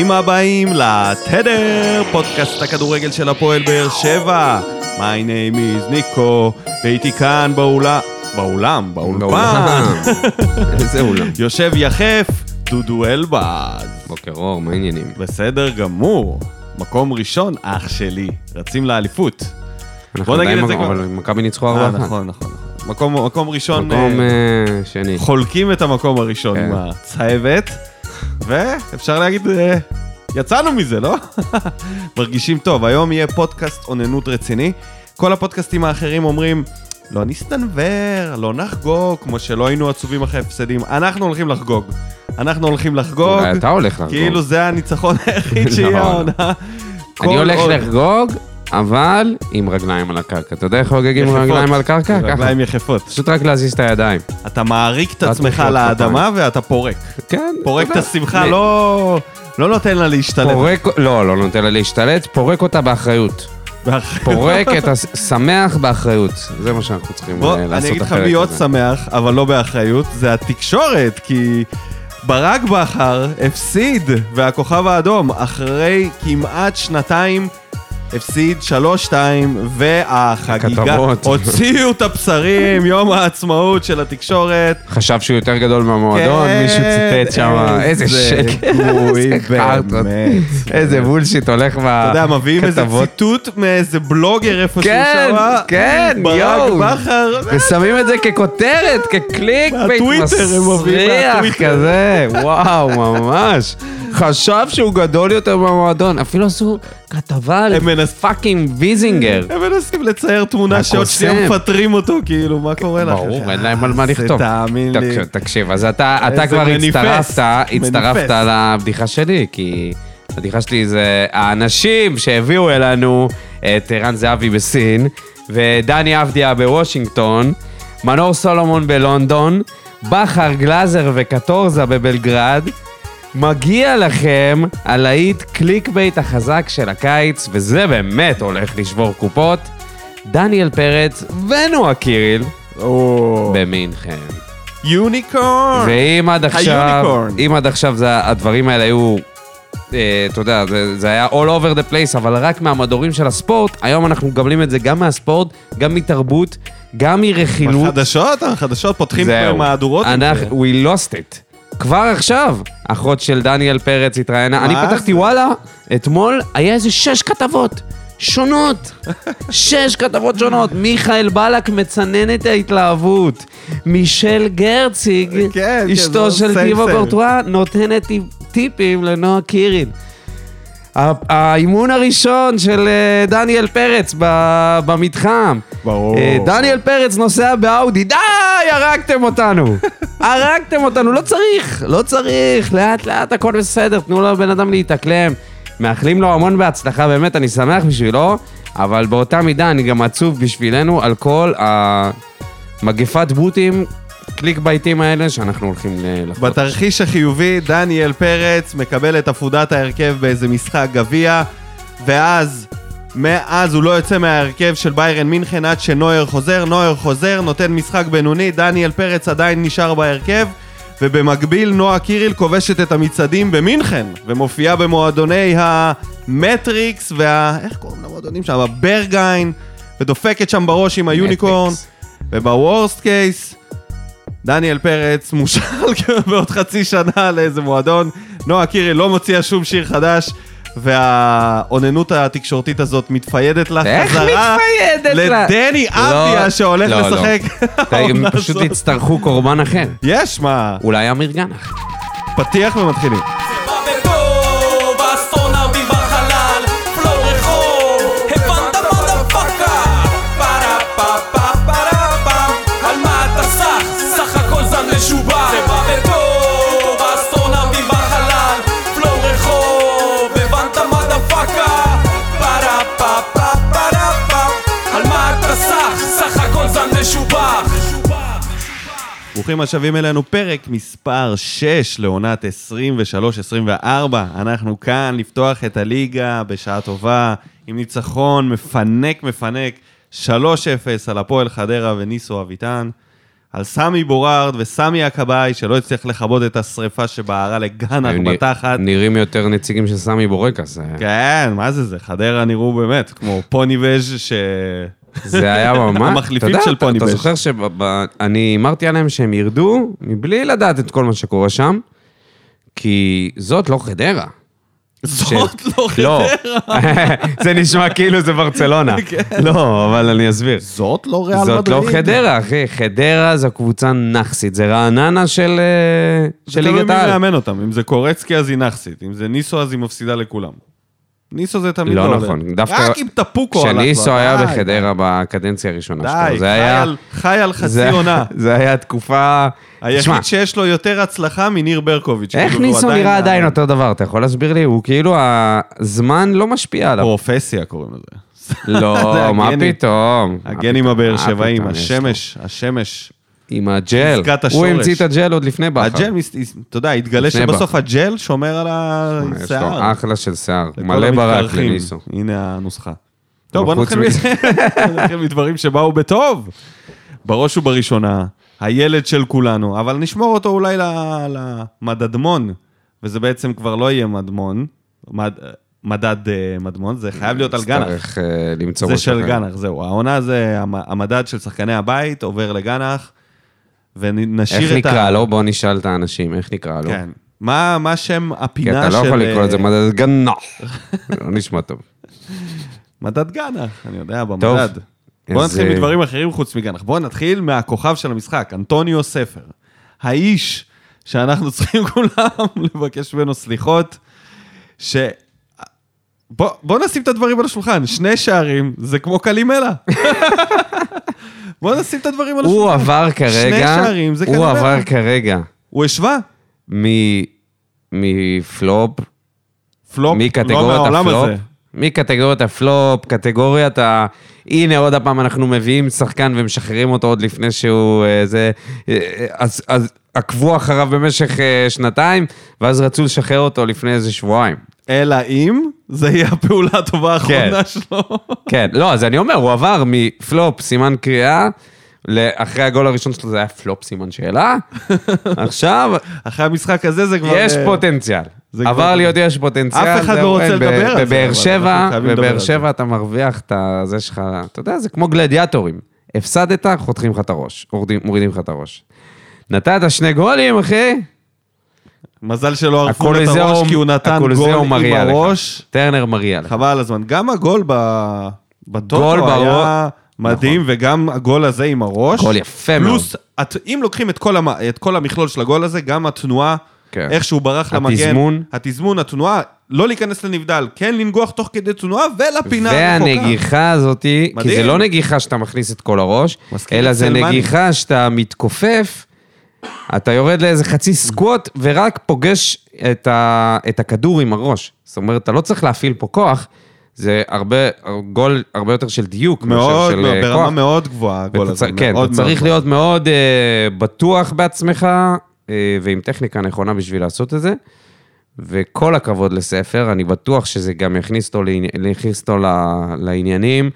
ברוכים הבאים לתדר, פודקאסט הכדורגל של הפועל באר שבע. My name is ניקו, והייתי כאן באולם, באולם, באולפן, איזה אולם. יושב יחף, דודו אלבז. בוקר אור, מה העניינים? בסדר גמור, מקום ראשון, אח שלי, רצים לאליפות. אנחנו נגיד את זה כבר. אבל מכבי ניצחו אה, 4-1. נכון, נכון, נכון. מקום, מקום ראשון, מקום אה, אה, שני. חולקים את המקום הראשון כן. עם הצהבת, ואפשר להגיד, אה, יצאנו מזה, לא? מרגישים טוב. היום יהיה פודקאסט אוננות רציני. כל הפודקאסטים האחרים אומרים, לא נסתנוור, לא לחגוג, כמו שלא היינו עצובים אחרי הפסדים. אנחנו הולכים לחגוג. אנחנו הולכים לחגוג, אולי אתה הולך לחגוג. כאילו זה הניצחון היחיד לא. שיהיה העונה. אני הולך לחגוג, אבל עם רגליים על הקרקע. אתה יודע איך חוגגים עם. רגליים על קרקע? ככה. רגליים יחפות. פשוט רק להזיז את הידיים. אתה מעריק את עצמך מחיאות לאדמה ואתה פורק. כן. פורק את. השמחה, לא לא נותן לה להשתלט. פורק, לא, לא נותן לה להשתלט, פורק אותה באחריות. פורק את השמח באחריות. זה מה שאנחנו צריכים אה, לעשות אני אגיד לך אחרת מי עוד. שמח, אבל לא באחריות, זה התקשורת, כי ברק בכר הפסיד, והכוכב האדום, אחרי כמעט שנתיים, הפסיד 3-2, והחגיגה, הכתבות. הוציאו את הבשרים, יום העצמאות של התקשורת. חשב שהוא יותר גדול מהמועדון, כן, מישהו ציטט שם, איזה שקר, איזה חרטות. איזה bullshit הולך בכתבות. אתה יודע, מביאים איזה ציטוט מאיזה בלוגר איפשהו כן, שמה. כן, ברק יואו. בכר. ושמים את זה ככותרת, כ click bait מהטוויטר, הם מביאים מסריח מהטוויטר. כזה, וואו, ממש. חשב שהוא גדול יותר מהמועדון, אפילו עשו כתבה על fucking ויזינגר. הם מנסים לצייר תמונה שעוד. שנייה מפטרים אותו, כאילו, מה קורה לך? ברור, אין להם על מה זה לכתוב. תאמין לי. תקשיב, אז אתה, כבר הצטרפת, הצטרפת. לבדיחה שלי, כי הבדיחה שלי זה האנשים שהביאו אלינו את ערן זהבי בסין, ודני אבדיה בוושינגטון, מנור סולומון בלונדון, בכר גלאזר וקטורזה בבלגרד. מגיע לכם הלהיט click bait החזק של הקיץ, וזה באמת הולך לשבור קופות. דניאל פרץ ונועה קיריל או, במינכן. יוניקורן. ואם עד עכשיו. אם עד עכשיו זה, הדברים האלה היו, אה, אתה יודע, זה, זה היה all over the place, אבל רק מהמדורים של הספורט, היום אנחנו מקבלים את זה גם מהספורט, גם מתרבות, גם מרכילות. בחדשות, החדשות פותחים זהו. מהדורות. אנחנו, we lost it. כבר עכשיו, אחות של דניאל פרץ התראיינה, אני פתחתי? וואלה, אתמול היה איזה שש כתבות. שונות, שש כתבות שונות. מיכאל בלק מצנן את ההתלהבות. מישל גרציג, כן, כן, אשתו זה של טיבו. קורטואה, נותנת טיפ- טיפים לנועה קירין. האימון הראשון של אה, דניאל פרץ במתחם. ברור. אה, דניאל פרץ נוסע באאודי, די, הרגתם אותנו. הרגתם אותנו, לא צריך, לא צריך, לאט לאט הכל בסדר, תנו לבן אדם להתאקלם. מאחלים לו המון בהצלחה, באמת, אני שמח בשבילו, אבל באותה מידה אני גם עצוב בשבילנו על כל המגפת בוטים, קליק בייטים האלה שאנחנו הולכים ל- לחטוף. בתרחיש החיובי, דניאל פרץ מקבל את עפודת ההרכב באיזה משחק גביע, ואז, מאז הוא לא יוצא מההרכב של ביירן מינכן עד שנויר חוזר, נויר חוזר, נותן משחק בינוני, דניאל פרץ עדיין נשאר בהרכב, ובמקביל נועה קיריל כובשת את המצעדים במינכן, ומופיעה במועדוני המטריקס וה... איך קוראים למועדונים שם? הברגהיין, ודופקת שם בראש עם היוניקורן. וב worst case, דניאל פרץ מושאל בעוד חצי שנה לאיזה מועדון, נועה קיריל לא מוציאה שום שיר חדש, והאוננות התקשורתית הזאת מתפיידת לאיך חזרה מתפיידת? לדני לא, אבדיה שהולך לא, לא. לשחק. הם העונה פשוט. יצטרכו קורבן אחר. יש מה, אולי אמיר גנח. פתיח ומתחילים. ברוכים השבים אלינו, פרק מספר 6 לעונת 23-24. אנחנו כאן לפתוח את הליגה בשעה טובה, עם ניצחון מפנק מפנק, 3-0 על הפועל חדרה וניסו אביטן. על סמי בורארד וסמי הכבאי, שלא הצליח לכבות את השריפה שבערה נ- בתחת. נראים יותר נציגים של סמי בורקס. אה, כן, מה זה זה? חדרה נראו באמת כמו פוני וז' ש... זה היה ממש... המחליפים אתה יודע, של אתה- פוני אתה בז'. זוכר שאני הימרתי עליהם שהם ירדו מבלי לדעת את כל מה שקורה שם, כי זאת לא חדרה. זאת לא לא, חדרה. זה נשמע כאילו זה ברצלונה. לא, אבל אני אסביר. זאת לא ריאל מדריד. זאת לא חדרה, אחי. חדרה זו קבוצה נאחסית, זה רעננה של אה, של זה תלוי ליגת מי העל. מאמן אותם. אם זה קורצקי אז היא נאחסית, אם זה ניסו אז היא מפסידה לכולם. ניסו זה תמיד לא לא נכון. דווקא רק אם טפוקו הלך כשניסו היה בחדרה בקדנציה הראשונה שלו. די, זה חי היה... על- חצי עונה. זה היה תקופה... היחיד שיש לו יותר הצלחה מניר ברקוביץ'. איך כאילו, ניסו נראה. עדיין אותו דבר? אתה יכול להסביר לי? הוא כאילו, הזמן לא משפיע עליו. פרופסיה קוראים לזה. זה לא, מה. פתאום? הגנים? הבאר שבעים? השמש, השמש. עם הג'ל. הוא השורש. המציא את הג'ל עוד לפני בכר. הג'ל, אתה יודע, התגלה שבסוף. הג'ל שומר על יש השיער. לו אחלה של שיער. מלא ברק. לניסו. הנה הנוסחה. טוב, בוא נתחיל מדברים שבאו בטוב. בראש ובראשונה, הילד של כולנו, אבל נשמור אותו אולי למדדמון, וזה בעצם כבר לא יהיה מדמון, מד- מדד אה, מדמון, זה חייב להיות על גנח. צריך אה, למצוא זה משהו של אחר. גנח, זהו. העונה זה המ- המדד של שחקני הבית, עובר לגנח, ונשאיר איך את ה... נקרא לו? בוא נשאל את האנשים, איך נקרא לו? כן. מה מה שם כי הפינה אתה של... לא יכול לקרוא לזה אה, מדד גנח. זה לא נשמע טוב. מדד גנח, אני יודע, במדד. טוב. בוא אז, נתחיל אה, מדברים אחרים חוץ מגנח. בוא נתחיל מהכוכב של המשחק, אנטוניו ספר. האיש שאנחנו צריכים כולם לבקש ממנו סליחות, ש... בוא, בוא נשים את הדברים על השולחן, שני שערים זה כמו קלימלה. בוא נשים את הדברים על השולחן. הוא עבר כרגע, שני שערים זה הוא כנראה. עבר כרגע הוא השווה. מ- מ flop, flop, לא מקטגוריית מהעולם הפלופ, הזה. מקטגוריית הפלופ, קטגוריית ה... הנה עוד הפעם אנחנו מביאים שחקן ומשחררים אותו עוד לפני שהוא... אה, זה... אה, אז, אז עקבו אחריו במשך אה, שנתיים, ואז רצו לשחרר אותו לפני איזה שבועיים. אלא אם זה יהיה הפעולה הטובה האחרונה שלו. כן, לא, אז אני אומר, הוא עבר מפלופ, סימן קריאה, לאחרי הגול הראשון שלו זה היה פלופ, סימן שאלה. עכשיו, אחרי המשחק הזה זה כבר... יש אה, פוטנציאל. זה עבר להיות יש פוטנציאל. אף אחד לא רוצה לדבר על זה, בבאר שבע, בבאר זה. שבע אתה מרוויח את הזה שלך, אתה יודע, זה כמו גלדיאטורים. הפסדת, חותכים לך את הראש, מורידים לך את הראש. נתת שני גולים, אחי, מזל שלא ערפו לו את הראש, כי הוא נתן גול עם. הראש. טרנר מריע לך. חבל על הזמן. גם הגול בטוטו היה מדהים, וגם הגול הזה עם הראש. גול יפה מאוד. פלוס, אם לוקחים את כל המ- את כל המכלול של הגול הזה, גם התנועה, כן. איך שהוא ברח למגן. התזמון. התזמון, התנועה, לא להיכנס לנבדל, כן לנגוח תוך כדי תנועה ולפינה הרחוקה. והנגיחה הזאת, כי. זה לא נגיחה שאתה מכניס את כל הראש, אלא זה. נגיחה שאתה מתכופף, אתה יורד לאיזה חצי סקווט, ורק פוגש את, ה, את הכדור עם הראש. זאת אומרת, אתה לא צריך להפעיל פה כוח, זה הרבה, גול הרבה יותר של דיוק, מאשר מאוד, של אה, ברמה כוח. מאוד גבוהה, הגול הזה. כן, מאוד אתה צריך מאוד להיות מאוד אה, בטוח בעצמך, אה, ועם טכניקה נכונה בשביל לעשות את זה. וכל הכבוד לספר, אני בטוח שזה גם יכניס אותו, לעני- יכניס אותו לעניינים.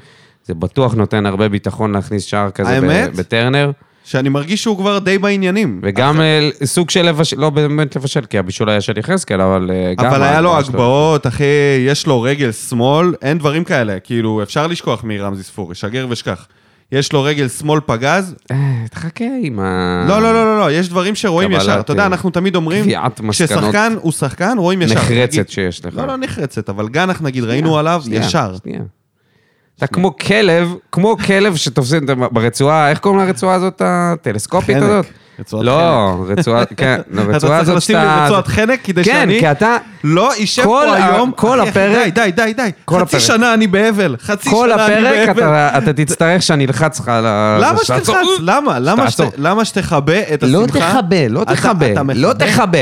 זה בטוח נותן הרבה ביטחון להכניס שער כזה האמת? בטרנר. שאני מרגיש שהוא כבר די בעניינים. וגם אה, סוג של לבשל, לא באמת לבשל, כי הבישול היה של יחזקאל, אבל אה, גם... אבל היה לו. הגבהות, אחי, יש לו רגל שמאל, אין דברים כאלה. כאילו, אפשר לשכוח מרמזי ספורי, שגר ושכח. יש לו רגל שמאל פגז. אה, תחכה עם ה... לא, לא, לא, לא, לא, יש דברים שרואים ישר. אתה יודע, אה, אנחנו תמיד אומרים, קביעת מסקנות. כששחקן הוא שחקן, רואים ישר. נגיד- נחרצת שיש לך. לא, לא נחרצת, אבל גנח, נגיד, ראינו עליו שנייה, ישר. אתה כמו כלב, כמו כלב שתופסים ברצועה, איך קוראים לרצועה הזאת, הטלסקופית חנק, הזאת? רצועת לא, רצועה, כן, אתה הרצועה צריך הזאת לשים לי שאתה... רצועת חנק כדי כן, שאני כי אתה... לא אשב כל פה ה- היום. כל אחי, אחי, הפרק- די, די, די, די. כל חצי הפרק. שנה אני באבל. חצי כל שנה אני הפרק באבל. אתה, אתה תצטרך שאני אלחץ לך על ה... למה שתלחץ? למה? למה שתעצור. שת- למה שתכבה את השמחה? לא תכבה, לא אתה- תכבה, אתה לא מכבה? תכבה.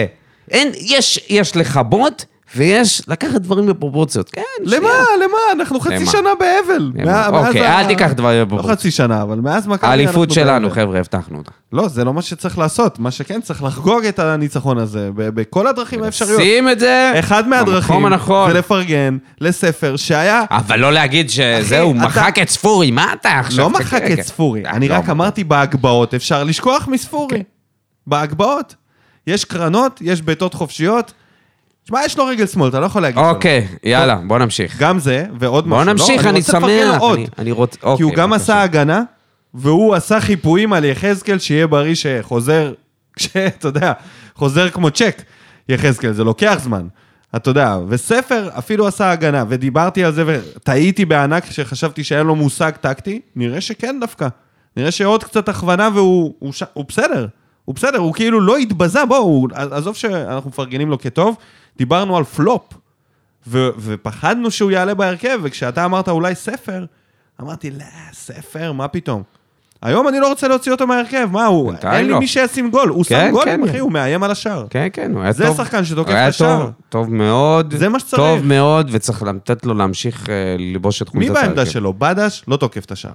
אין, יש, יש לכבות ויש לקחת דברים בפרופורציות. כן, למה? למה? אנחנו חצי למה? שנה באבל. למה? מה- מאז אוקיי, ה- אל תיקח דברים לא בפרופורציות. חצי שנה, אבל מאז מכבי האליפות שלנו, באבל. חבר'ה, הבטחנו אותה. לא, זה לא מה שצריך לעשות. מה שכן, צריך לחגוג את הניצחון הזה בכל הדרכים האפשריות. שים את זה אחד מהדרכים. זה לפרגן לספר שהיה... אבל לא להגיד שזהו, אתה- מחק את ספורי, מה אתה עכשיו? לא חכה, מחק רגע. את ספורי, אני לא, רק אמרתי בהגבהות, אפשר לשכוח מספורי. בהגבהות. יש קרנות, יש בעיטות חופשיות. תשמע, יש לו רגל שמאל, אתה לא יכול להגיד. אוקיי, יאללה, בוא נמשיך. גם זה, ועוד משהו. בוא לא, נמשיך, אני לפרגן שמח. עוד. אני- רוצה... כי הוא אוקיי, גם. עשה הגנה, והוא עשה חיפויים על יחזקאל, שיהיה בריא שחוזר, כשאתה יודע, חוזר כמו צ'ק, יחזקאל, זה לוקח זמן. אתה יודע, וספר אפילו עשה הגנה, ודיברתי על זה וטעיתי בענק כשחשבתי שאין לו מושג טקטי, נראה שכן דווקא. נראה שעוד קצת הכוונה והוא בסדר. הוא בסדר, הוא כאילו לא התבזה, בוא, הוא, עזוב שאנחנו מפרגנים לו כטוב, דיברנו על פלופ. ו- ופחדנו שהוא יעלה בהרכב, וכשאתה אמרת אולי ספר, אמרתי, לא, ספר, מה פתאום? היום אני לא רוצה להוציא אותו מהרכב, מה הוא? אין לי לא. מי שישים גול, הוא כן, שם גולים, כן. אחי, הוא מאיים על השער. כן, כן, הוא היה זה טוב. שחקן שתוקף את השער. טוב, טוב מאוד. זה מה שצריך. טוב מאוד, וצריך לתת לו להמשיך אה, ללבוש את חולצת מי בעמדה ההרכב. שלו? בדש לא תוקף את השער.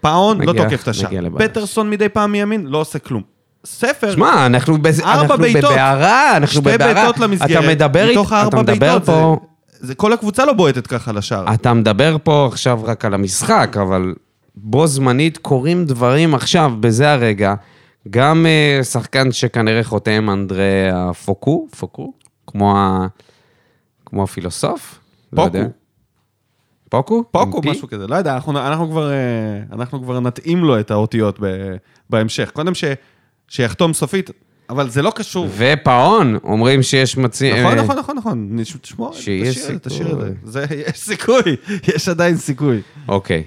פאון לא תוקף את השער. פטרסון מדי פעם מימין לא עושה כלום. ספר, שמע, אנחנו בז- ארבע אנחנו בעיטות. בבערה, אנחנו שתי בבערה. בעיטות למסגרת, אתה מדבר מתוך מדבר בעיטות, פה... זה- זה כל הקבוצה לא בועטת ככה לשער. אתה מדבר פה עכשיו רק על המשחק, אבל בו זמנית קורים דברים עכשיו, בזה הרגע. גם אה, שחקן שכנראה חותם, אנדרי פוקו, פוקו, כמו, ה... כמו הפילוסוף. לא פוקו. יודע. פוקו? פוקו? משהו כזה, לא יודע, אנחנו, אנחנו, כבר, אה, אנחנו כבר נתאים לו את האותיות ב, בהמשך. קודם ש, שיחתום סופית, אבל זה לא קשור. ופאון, אומרים שיש מציא... נכון, אה, נכון, נכון, נכון. נש- תשמור, שיש תשאיר, תשאיר. את זה. זה. יש סיכוי, יש עדיין סיכוי. אוקיי.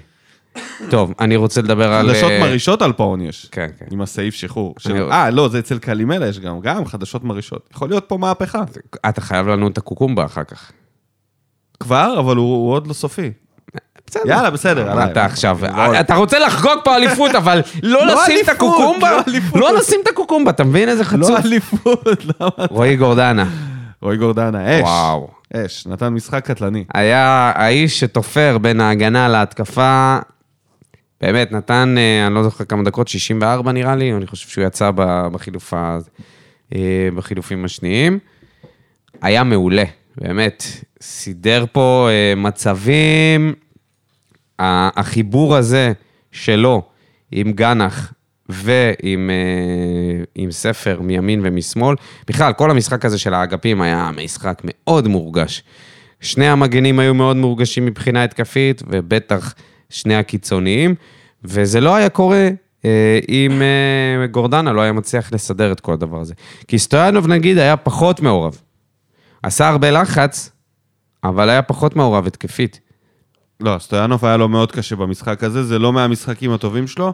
טוב, אני רוצה לדבר על... חדשות אה, מרעישות על פאון יש. כן, כן. עם הסעיף שחרור. אה, לא, זה אצל קלימלה יש גם, גם חדשות מרעישות. יכול להיות פה מהפכה. אתה חייב לנו את הקוקומבה אחר כך. כבר, אבל הוא עוד לא סופי. בסדר. יאללה, בסדר, עליי. אתה עכשיו, לא- אתה רוצה לחגוג פה אליפות, אבל לא לא לשים את הקוקומבה? לא. לא לשים את הקוקומבה, אתה מבין איזה חצוף? לא אליפות, למה? רועי גורדנה, רועי גורדנה, אש. וואו. אש, נתן משחק קטלני. היה האיש שתופר בין ההגנה להתקפה, באמת, נתן, אה, אני לא זוכר כמה דקות, 64 נראה לי, אני חושב שהוא יצא בחילוף ה- אה, בחילופים השניים. היה מעולה, באמת. סידר פה אה, מצבים, החיבור הזה שלו עם גנח ועם אה, עם ספר מימין ומשמאל, בכלל, כל המשחק הזה של האגפים היה משחק מאוד מורגש. שני המגנים היו מאוד מורגשים מבחינה התקפית, ובטח שני הקיצוניים, וזה לא היה קורה אה, אם אה, גורדנה לא היה מצליח לסדר את כל הדבר הזה. כי סטויאנוב, נגיד, היה פחות מעורב. עשה הרבה לחץ, אבל היה פחות מעורב התקפית. לא, סטויאנוב היה לו מאוד קשה במשחק הזה, זה לא מהמשחקים הטובים שלו.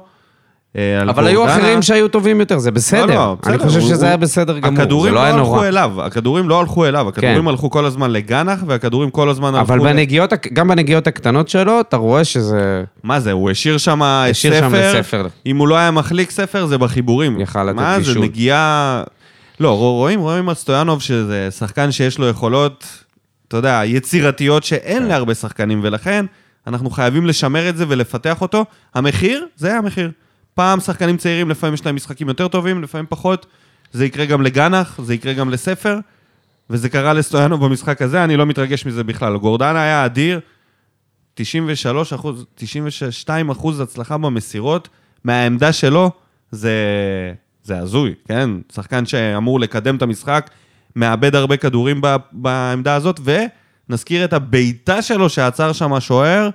אה, אבל היו אחרים שהיו טובים יותר, זה בסדר. לא, לא, אני בסדר, חושב הוא- שזה היה בסדר גמור, הכדורים לא לא הלכו. כן. אליו, הכדורים לא הלכו אליו, הכדורים הלכו כל הזמן לגנח, והכדורים כל הזמן הלכו... אבל בנגיעות, גם בנגיעות הקטנות שלו, אתה רואה שזה... מה זה, הוא השאיר שם ספר. אם הוא לא היה מחליק ספר, זה בחיבורים. יכל לתת מה זה. נגיעה... לא, רוא- רואים, רואים על סטויאנוב שזה שחקן שיש לו יכולות, אתה יודע, יצירתיות שאין להרבה שחקנים, ולכן אנחנו חייבים לשמר את זה ולפתח אותו. המחיר, זה המחיר. פעם שחקנים צעירים, לפעמים יש להם משחקים יותר טובים, לפעמים פחות. זה יקרה גם לגנח, זה יקרה גם לספר, וזה קרה לסטויאנוב במשחק הזה, אני לא מתרגש מזה בכלל. גורדנה היה אדיר, 93 אחוז, 92 אחוז הצלחה במסירות, מהעמדה שלו, זה, זה הזוי, כן? שחקן שאמור לקדם את המשחק, מאבד הרבה כדורים בעמדה הזאת, ונזכיר את הבעיטה שלו שעצר שם השוער,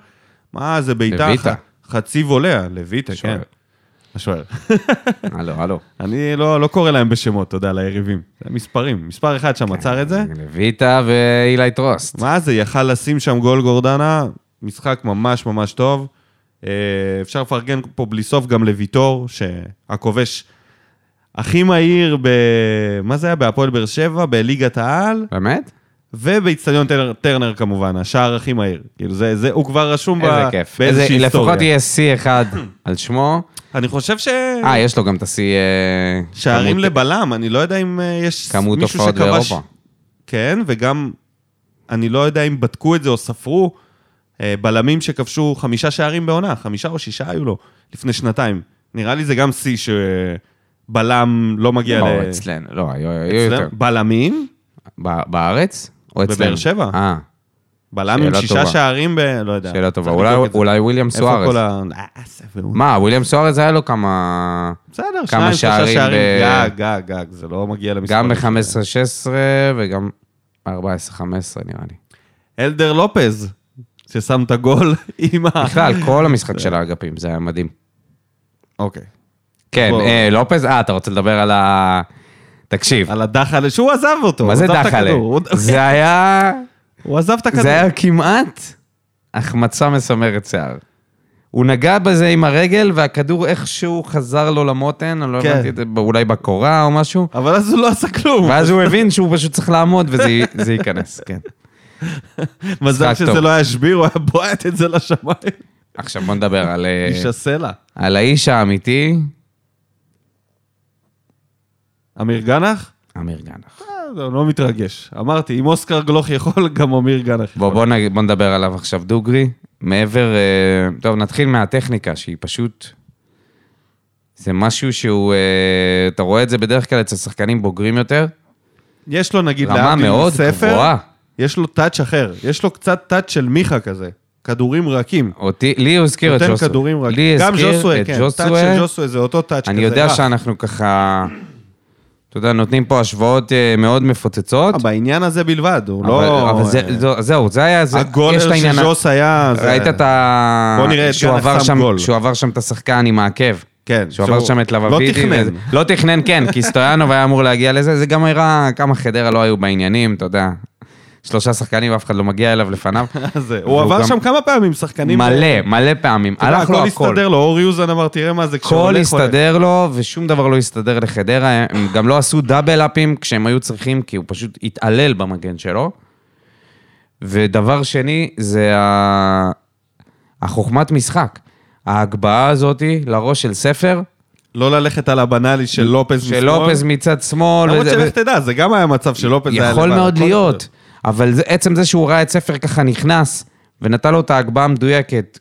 מה זה בעיטה? לויטה. חצי וולע, לויטה, כן. שוער. השוער. הלו, הלו. אני לא, לא קורא להם בשמות, אתה יודע, ליריבים. זה מספרים. מספר אחד שם עצר את זה. לויטה ואילי טרוסט. מה זה, יכל לשים שם גול גורדנה, משחק ממש ממש טוב. אה, אפשר לפרגן פה בלי סוף גם לוויטור, שהכובש הכי מהיר ב... מה זה היה? בהפועל באר שבע, בליגת העל, באמת? ובאיצטדיון טרנר, טרנר כמובן, השער הכי מהיר. כאילו זה, זה, הוא כבר רשום ב... איזה כיף. באיזושהי איזה- היסטוריה. לפחות יהיה שיא אחד על שמו. אני חושב ש... אה, יש לו גם את השיא... אה, שערים כמות- לבלם, אני לא יודע אם אה, יש כמות מישהו הופעות שכבש... באירופה. כן, וגם אני לא יודע אם בדקו את זה או ספרו, אה, בלמים שכבשו חמישה שערים בעונה, חמישה או שישה היו לו, לפני שנתיים. נראה לי זה גם שיא שבלם לא מגיע לא, ל... אצלנו, לא, היו היו יותר. בלמים? ב- בארץ? או אצלנו? בבאר שבע. אה, בלם עם שישה טובה. שערים ב... לא יודע. שאלה טובה. אולי-. אולי וויליאם איפה סוארז. כל ה... אה, והוא. מה, וויליאם סוארז היה לו כמה... בסדר, כמה שניים, שלושה שערים. ב- גג, גג, גג, זה לא מגיע למספרים. גם שלהם. ב-15-16 וגם ב-14-15 נראה לי. אלדר לופז, ששם את הגול עם ה... בכלל, כל המשחק של האגפים, זה היה מדהים. אוקיי. כן, בוא. אה, לופז, אה, אתה רוצה לדבר על ה... תקשיב, על הדחלה, שהוא עזב אותו. מה זה דחלה? זה היה... הוא עזב את הכדור. זה היה כמעט החמצה מסמרת שיער. הוא נגע בזה עם הרגל, והכדור איכשהו חזר לו למותן, אני לא כן. הבנתי את זה, אולי בקורה או משהו, אבל אז הוא לא עשה כלום. ואז הוא הבין שהוא פשוט צריך לעמוד וזה ייכנס, כן. מזל שזה טוב. לא היה שביר, הוא היה בועט את זה לשמיים. עכשיו בוא נדבר על, אה, איש הסלע. על האיש האמיתי, אמיר גנח? אמיר גנח. אה, לא, לא מתרגש. אמרתי, אם אוסקר גלוך יכול, גם אמיר גנח יכול. בוא, בוא. בוא נדבר עליו עכשיו דוגרי. מעבר, אה, טוב, נתחיל מהטכניקה, שהיא פשוט... זה משהו שהוא, אה, אתה רואה את זה בדרך כלל אצל שחקנים בוגרים יותר, יש לו נגיד רמה להבדיל מאוד מספר, גבוהה. יש לו טאץ' אחר. יש לו קצת טאץ' של מיכה כזה. כדורים רכים. אותי, לי הוא הזכיר את נותן ג'וסווה. כדורים רכים. לי גם הזכיר ג'וסווה, את כן. טאץ' של ג'וסווה. ג'וסווה זה אותו טאץ' כזה. אני יודע. שאנחנו ככה, אתה יודע, נותנים פה השוואות אה, מאוד מפוצצות. אה, בעניין הזה בלבד, הוא לא... אבל זה, זו- זהו, זה היה, הגולר. של ז'וס היה... זה- ראית את ה... בוא נראה את עבר שם גול. שהוא עבר שם את השחקן עם העקב. כן. שהוא עבר שם את לא לבבידי. תכנן. וזה- לא תכנן, כן, כי סטויאנוב היה אמור להגיע לזה, זה גם הראה כמה חדרה לא היו בעניינים, אתה יודע. שלושה שחקנים ואף אחד לא מגיע אליו לפניו. הוא עבר שם כמה פעמים, שחקנים... מלא, מלא פעמים. הלך לו הכל הכל. הסתדר לו, אור יוזן אמר, תראה מה זה הכל כשהולך, הולך. הסתדר לו, ושום דבר לא הסתדר לחדרה. הם גם לא עשו דאבל אפים כשהם היו צריכים, כי הוא פשוט התעלל במגן שלו. ודבר שני, זה. החוכמת משחק. ההגבהה הזאתי לראש של ספר, לא ללכת על הבנאלי של לופז של משמאל. לופז מצד שמאל. למרות שלך תדע, זה גם היה מצב של לופז היה יכול לבד, מאוד הכל להיות. אבל זה, עצם זה שהוא ראה את ספר ככה נכנס, ונתן לו את ההגבהה המדויקת,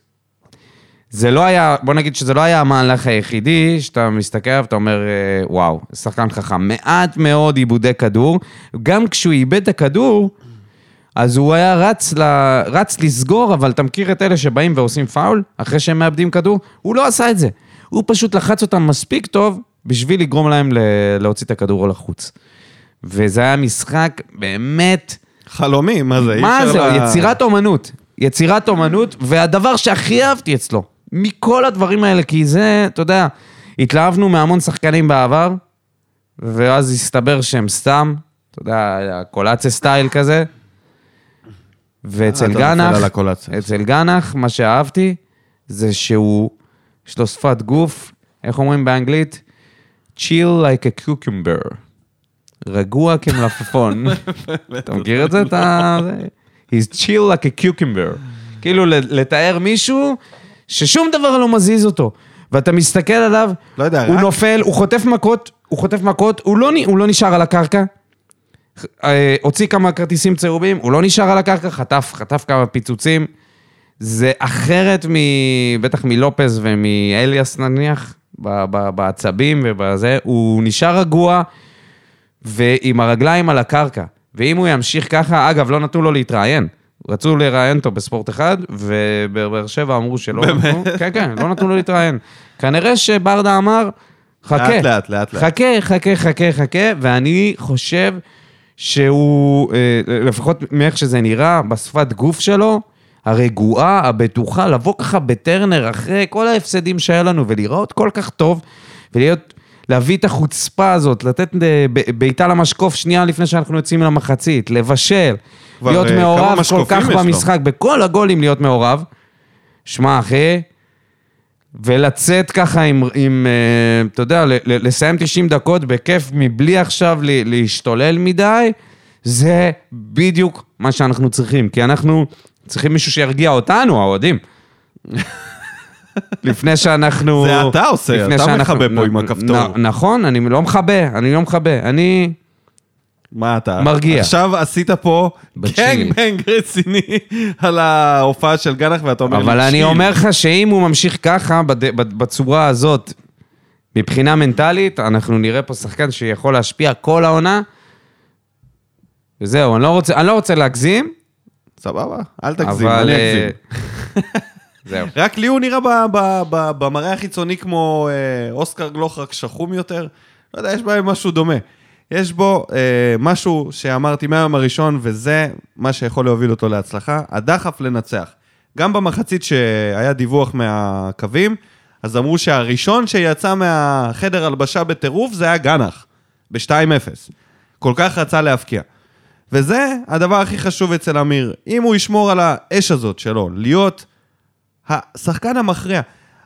זה לא היה, בוא נגיד שזה לא היה המהלך היחידי, שאתה מסתכל עליו, אתה אומר, אה, וואו, שחקן חכם. מעט מאוד עיבודי כדור. גם כשהוא איבד את הכדור, אז הוא היה רץ, ל... רץ לסגור, אבל אתה מכיר את אלה שבאים ועושים פאול, אחרי שהם מאבדים כדור? הוא לא עשה את זה. הוא פשוט לחץ אותם מספיק טוב, בשביל לגרום להם ל... להוציא את הכדור לחוץ. וזה היה משחק באמת... חלומי, מה זה? מה זה? לה- יצירת אומנות. יצירת אומנות, והדבר שהכי אהבתי אצלו, מכל הדברים האלה, כי זה, אתה יודע, התלהבנו מהמון שחקנים בעבר, ואז הסתבר שהם סתם, אתה יודע, קולציה סטייל כזה. ואצל אה, גנח. אצל גנח, מה שאהבתי, זה שהוא, יש לו שפת גוף, איך אומרים באנגלית? chill like a cucumber. רגוע כמלפפון. אתה מכיר את זה? אתה... He's chill like a cucumber. כאילו לתאר מישהו ששום דבר לא מזיז אותו. ואתה מסתכל עליו, לא יודע, הוא רק- נופל, הוא חוטף מכות, הוא חוטף מכות, הוא לא, הוא לא נשאר על הקרקע. אה, הוציא כמה כרטיסים צהובים, הוא לא נשאר על הקרקע, חטף, חטף כמה פיצוצים. זה אחרת מ... בטח מלופז ומאליאס נניח, בעצבים ובזה, הוא נשאר רגוע ועם הרגליים על הקרקע. ואם הוא ימשיך ככה, אגב, לא נתנו לו להתראיין. רצו לראיין אותו בספורט אחד, ובבאר שבע אמרו שלא נתנו. כן, כן, לא נתנו לו להתראיין. כנראה שברדה אמר, חכה. לאט, לאט, לאט. חכה, חכה, חכה, חכה, ואני חושב שהוא, אה, לפחות מאיך שזה נראה, בשפת גוף שלו, הרגועה, הבטוחה, לבוא ככה בטרנר אחרי כל ההפסדים שהיה לנו ולראות כל כך טוב, ולהיות, להביא את החוצפה הזאת, לתת אה, בעיטה למשקוף שנייה לפני שאנחנו יוצאים למחצית, לבשל, להיות אה, מעורב כל כך יש לו. במשחק, בכל הגולים להיות מעורב. שמע, אחי, ולצאת ככה עם, עם אה, אתה יודע, לסיים 90 דקות בכיף מבלי עכשיו להשתולל מדי, זה בדיוק מה שאנחנו צריכים, כי אנחנו צריכים מישהו שירגיע אותנו, האוהדים. לפני שאנחנו... זה אתה עושה, אתה שאנחנו- מכבה פה עם הכפתור. נכון, אני לא מכבה, אני לא מכבה. אני... מה אתה? מרגיע. עכשיו עשית פה בצ'יל. גנג בנג רציני על ההופעה של גנח, ואתה אומר אבל אני. אומר לך שאם הוא ממשיך ככה, בצורה הזאת, מבחינה מנטלית, אנחנו נראה פה שחקן שיכול להשפיע כל העונה. וזהו, אני לא רוצה, אני לא רוצה להגזים, סבבה, אל תגזים, אבל... אני אה, אגזים. זהו. רק לי הוא נראה במראה החיצוני כמו אה, אוסקר גלוך, רק שחום יותר. לא יודע, יש בהם משהו דומה. יש בו אה, משהו שאמרתי מהיום הראשון, וזה מה שיכול להוביל אותו להצלחה, הדחף לנצח. גם במחצית שהיה דיווח מהקווים, אז אמרו שהראשון שיצא מהחדר הלבשה בטירוף זה היה גנח, ב-2-0. כל כך רצה להבקיע. וזה הדבר הכי חשוב אצל אמיר. אם הוא ישמור על האש הזאת שלו, להיות השחקן המכריע.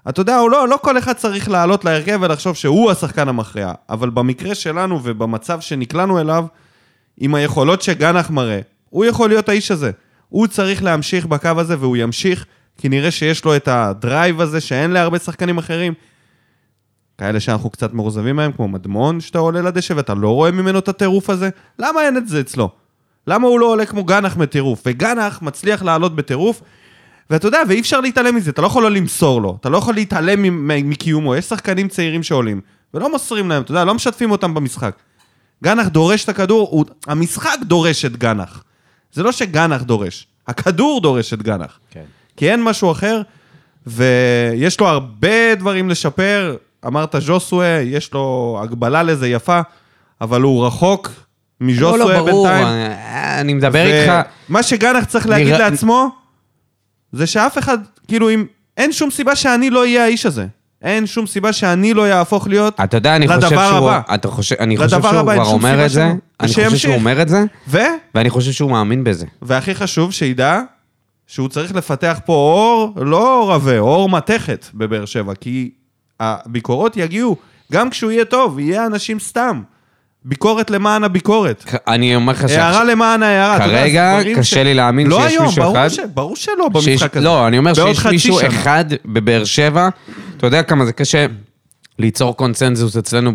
אתה יודע, לא, לא כל אחד צריך לעלות להרכב ולחשוב שהוא השחקן המכריע, אבל במקרה שלנו ובמצב שנקלענו אליו, עם היכולות שגנח מראה, הוא יכול להיות האיש הזה. הוא צריך להמשיך בקו הזה והוא ימשיך, כי נראה שיש לו את הדרייב הזה שאין להרבה שחקנים אחרים. כאלה שאנחנו קצת מאוכזבים מהם, כמו מדמון, שאתה עולה לדשא ואתה לא רואה ממנו את הטירוף הזה. למה אין את זה אצלו? למה הוא לא עולה כמו גנח מטירוף? וגנח מצליח לעלות בטירוף, ואתה יודע, ואי אפשר להתעלם מזה, אתה לא יכול לא למסור לו, אתה לא יכול להתעלם מקיומו, יש שחקנים צעירים שעולים, ולא מוסרים להם, אתה יודע, לא משתפים אותם במשחק. גנח דורש את הכדור, הוא... המשחק דורש את גנח. זה לא שגנח דורש, הכדור דורש את גנח. כן. כי אין משהו אחר, ויש לו הרבה דברים לשפר. אמרת ז'וסווה, יש לו הגבלה לזה יפה, אבל הוא רחוק לא, מז'וסווה לא, ברור, בינתיים. אני- מדבר איתך... מה שגנח צריך להגיד נראה- לעצמו, זה שאף אחד, כאילו, אם... אין שום סיבה שאני לא אהיה האיש הזה. אין שום סיבה שאני לא יהפוך להיות... אתה יודע, אני חושב שהוא... הבא. אתה חושב, אני חושב שהוא כבר אומר את זה. אני חושב. שהוא אומר את זה, ו... ואני חושב שהוא מאמין בזה. והכי חשוב, שידע שהוא צריך לפתח פה אור, לא אור עבה, אור מתכת בבאר שבע, כי הביקורות יגיעו, גם כשהוא יהיה טוב, יהיה אנשים סתם. ביקורת למען הביקורת. אני אומר לך הערה למען ההערה. כרגע קשה לי להאמין לא שיש היום, מישהו אחד- ש... ברור שלא במשחק הזה. לא, אני אומר שיש מישהו. אחד בבאר שבע, אתה יודע כמה זה קשה ליצור קונצנזוס אצלנו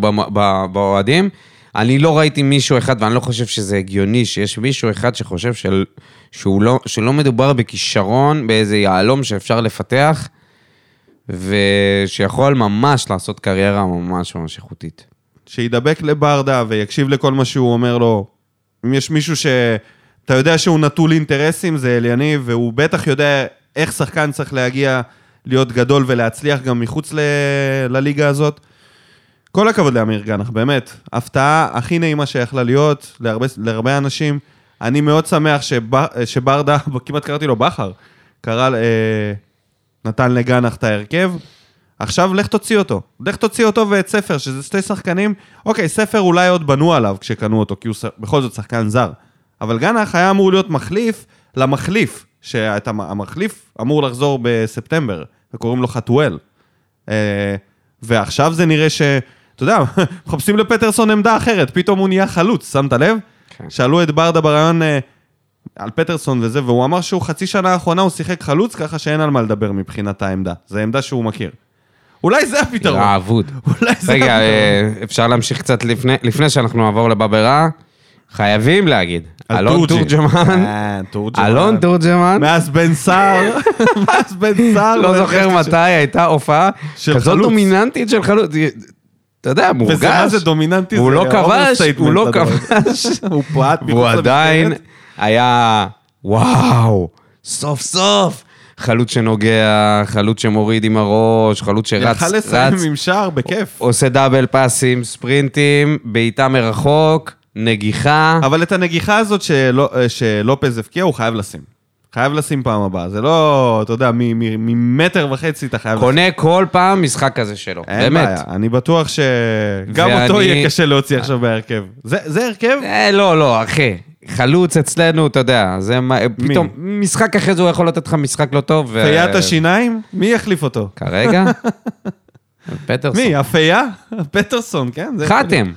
באוהדים. אני לא ראיתי מישהו אחד, ואני לא חושב שזה הגיוני, שיש מישהו אחד שחושב של, שהוא לא, שלא מדובר בכישרון, באיזה יהלום שאפשר לפתח, ושיכול ממש לעשות קריירה ממש ממש איכותית. שידבק לברדה ויקשיב לכל מה שהוא אומר לו. אם יש מישהו שאתה יודע שהוא נטול אינטרסים, זה אליניב, והוא בטח יודע איך שחקן צריך להגיע, להיות גדול ולהצליח גם מחוץ ל... לליגה הזאת. כל הכבוד לאמיר גנח, באמת. הפתעה הכי נעימה שיכלה להיות להרבה, להרבה אנשים. אני מאוד שמח שב, שברדה, כמעט קראתי לו בכר, קרא, אה, נתן לגנח את ההרכב. עכשיו לך תוציא אותו. לך תוציא אותו ואת ספר, שזה שתי שחקנים. אוקיי, ספר אולי עוד בנו עליו כשקנו אותו, כי הוא ש- בכל זאת שחקן זר. אבל גנח היה אמור להיות מחליף למחליף, שהמחליף אמור לחזור בספטמבר, וקוראים לו חתואל. אה, ועכשיו זה נראה ש... אתה יודע, מחפשים לפטרסון עמדה אחרת, פתאום הוא נהיה חלוץ, שמת לב? כן. שאלו את ברדה ברעיון אה, על פטרסון וזה, והוא אמר שהוא חצי שנה האחרונה הוא שיחק חלוץ, ככה שאין על מה לדבר מבחינת העמדה. זו עמדה שהוא מכיר. אולי זה הפתרון. האבוד. אולי זה רגע, הפתרון. אה, אפשר להמשיך קצת לפני, לפני שאנחנו נעבור לבברא? חייבים להגיד. אלון. תורג'מן, אה, תורג'מן. אלון תורג'מן, מאז בן סער, מאז בן סער. לא זוכר הרגשתי מתי הייתה הופעה כזאת. דומיננטית של חלוץ. אתה יודע, מורגש. וזה מה זה דומיננטי, הוא לא כבש, הוא לא. כבש. הוא פועט מחוץ והוא עדיין. היה, וואו, סוף סוף. חלוץ שנוגע, חלוץ שמוריד עם הראש, חלוץ שרץ, יכל לסיים רץ, עם שער בכיף. עושה דאבל פאסים, ספרינטים, בעיטה מרחוק, נגיחה. אבל את הנגיחה הזאת שלא- שלופז הבקיע, הוא חייב לשים. חייב לשים פעם הבאה. זה לא, אתה יודע, ממטר וחצי אתה חייב לשים. קונה כל פעם משחק כזה שלו, אין באמת. בעיה, אני בטוח שגם ואני- אותו יהיה קשה להוציא עכשיו בהרכב. זה זה הרכב? אה, לא, לא, אחי. חלוץ אצלנו, אתה יודע, זה מה, פתאום, משחק אחרי זה הוא יכול לתת לך משחק לא טוב. ו- פיית השיניים? מי יחליף אותו? כרגע? פטרסון. מי, הפייה? פטרסון, כן? חתם.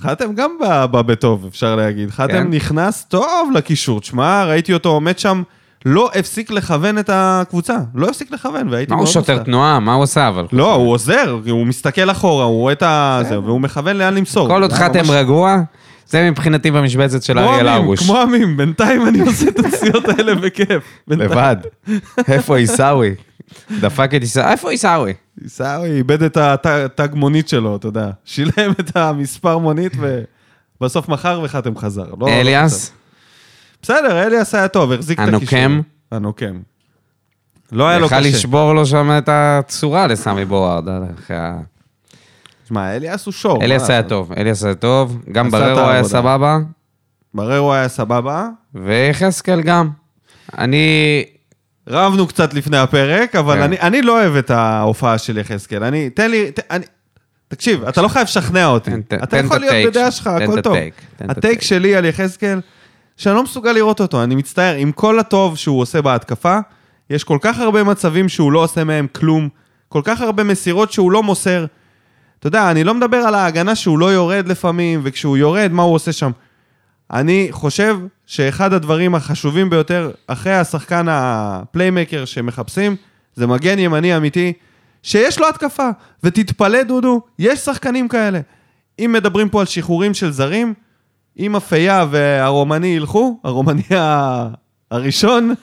חתם גם בא בטוב, אפשר להגיד. חתם כן. נכנס טוב לקישור. תשמע, ראיתי אותו עומד שם לא הפסיק לכוון את הקבוצה. לא הפסיק לכוון, והייתי מה הוא שוטר. תנועה? מה הוא עושה אבל? לא, הוא עוזר, הוא מסתכל אחורה, הוא רואה את ה... זה, והוא מכוון לאן למסור. כל עוד חתם ממש- רגוע, זה מבחינתי במשבצת של אריאל הרוש. כמו עמים, בינתיים אני עושה את הנסיעות האלה בכיף. לבד. איפה עיסאווי? דפק את עיסאווי. איפה עיסאווי? עיסאווי איבד את התג מונית שלו, אתה יודע. שילם את המספר מונית ובסוף מכר וחתם חזר. לא- לא אליאס? בסדר, אליאס היה טוב, החזיק את הקישור. הנוקם? הנוקם. לא היה לו יכל קשה. לשבור לו שם את הצורה לסמי בורארד. אה, אחרי ה- שמע, אליאס הוא שור. אליאס היה? טוב, אליאס היה טוב, גם בררו היה. סבבה, בררו היה סבבה. ויחזקאל גם. אני... רבנו קצת לפני הפרק, אבל כן. אני, אני לא אוהב את ההופעה של יחזקאל. אני, תן לי, ת, אני, תקשיב, אתה לא חייב לשכנע אותי. תן- אתה תן יכול להיות בדעה שלך, הכל טוב. הטייק. שלי על יחזקאל, שאני לא מסוגל לראות אותו, אני מצטער. עם כל הטוב שהוא עושה בהתקפה, יש כל כך הרבה מצבים שהוא לא עושה מהם כלום, כל כך הרבה מסירות שהוא לא מוסר. אתה יודע, אני לא מדבר על ההגנה שהוא לא יורד לפעמים, וכשהוא יורד, מה הוא עושה שם. אני חושב שאחד הדברים החשובים ביותר, אחרי השחקן הפליימקר שמחפשים, זה מגן ימני אמיתי, שיש לו התקפה. ותתפלא, דודו, יש שחקנים כאלה. אם מדברים פה על שחרורים של זרים, אם אפייה והרומני ילכו, הרומני הראשון,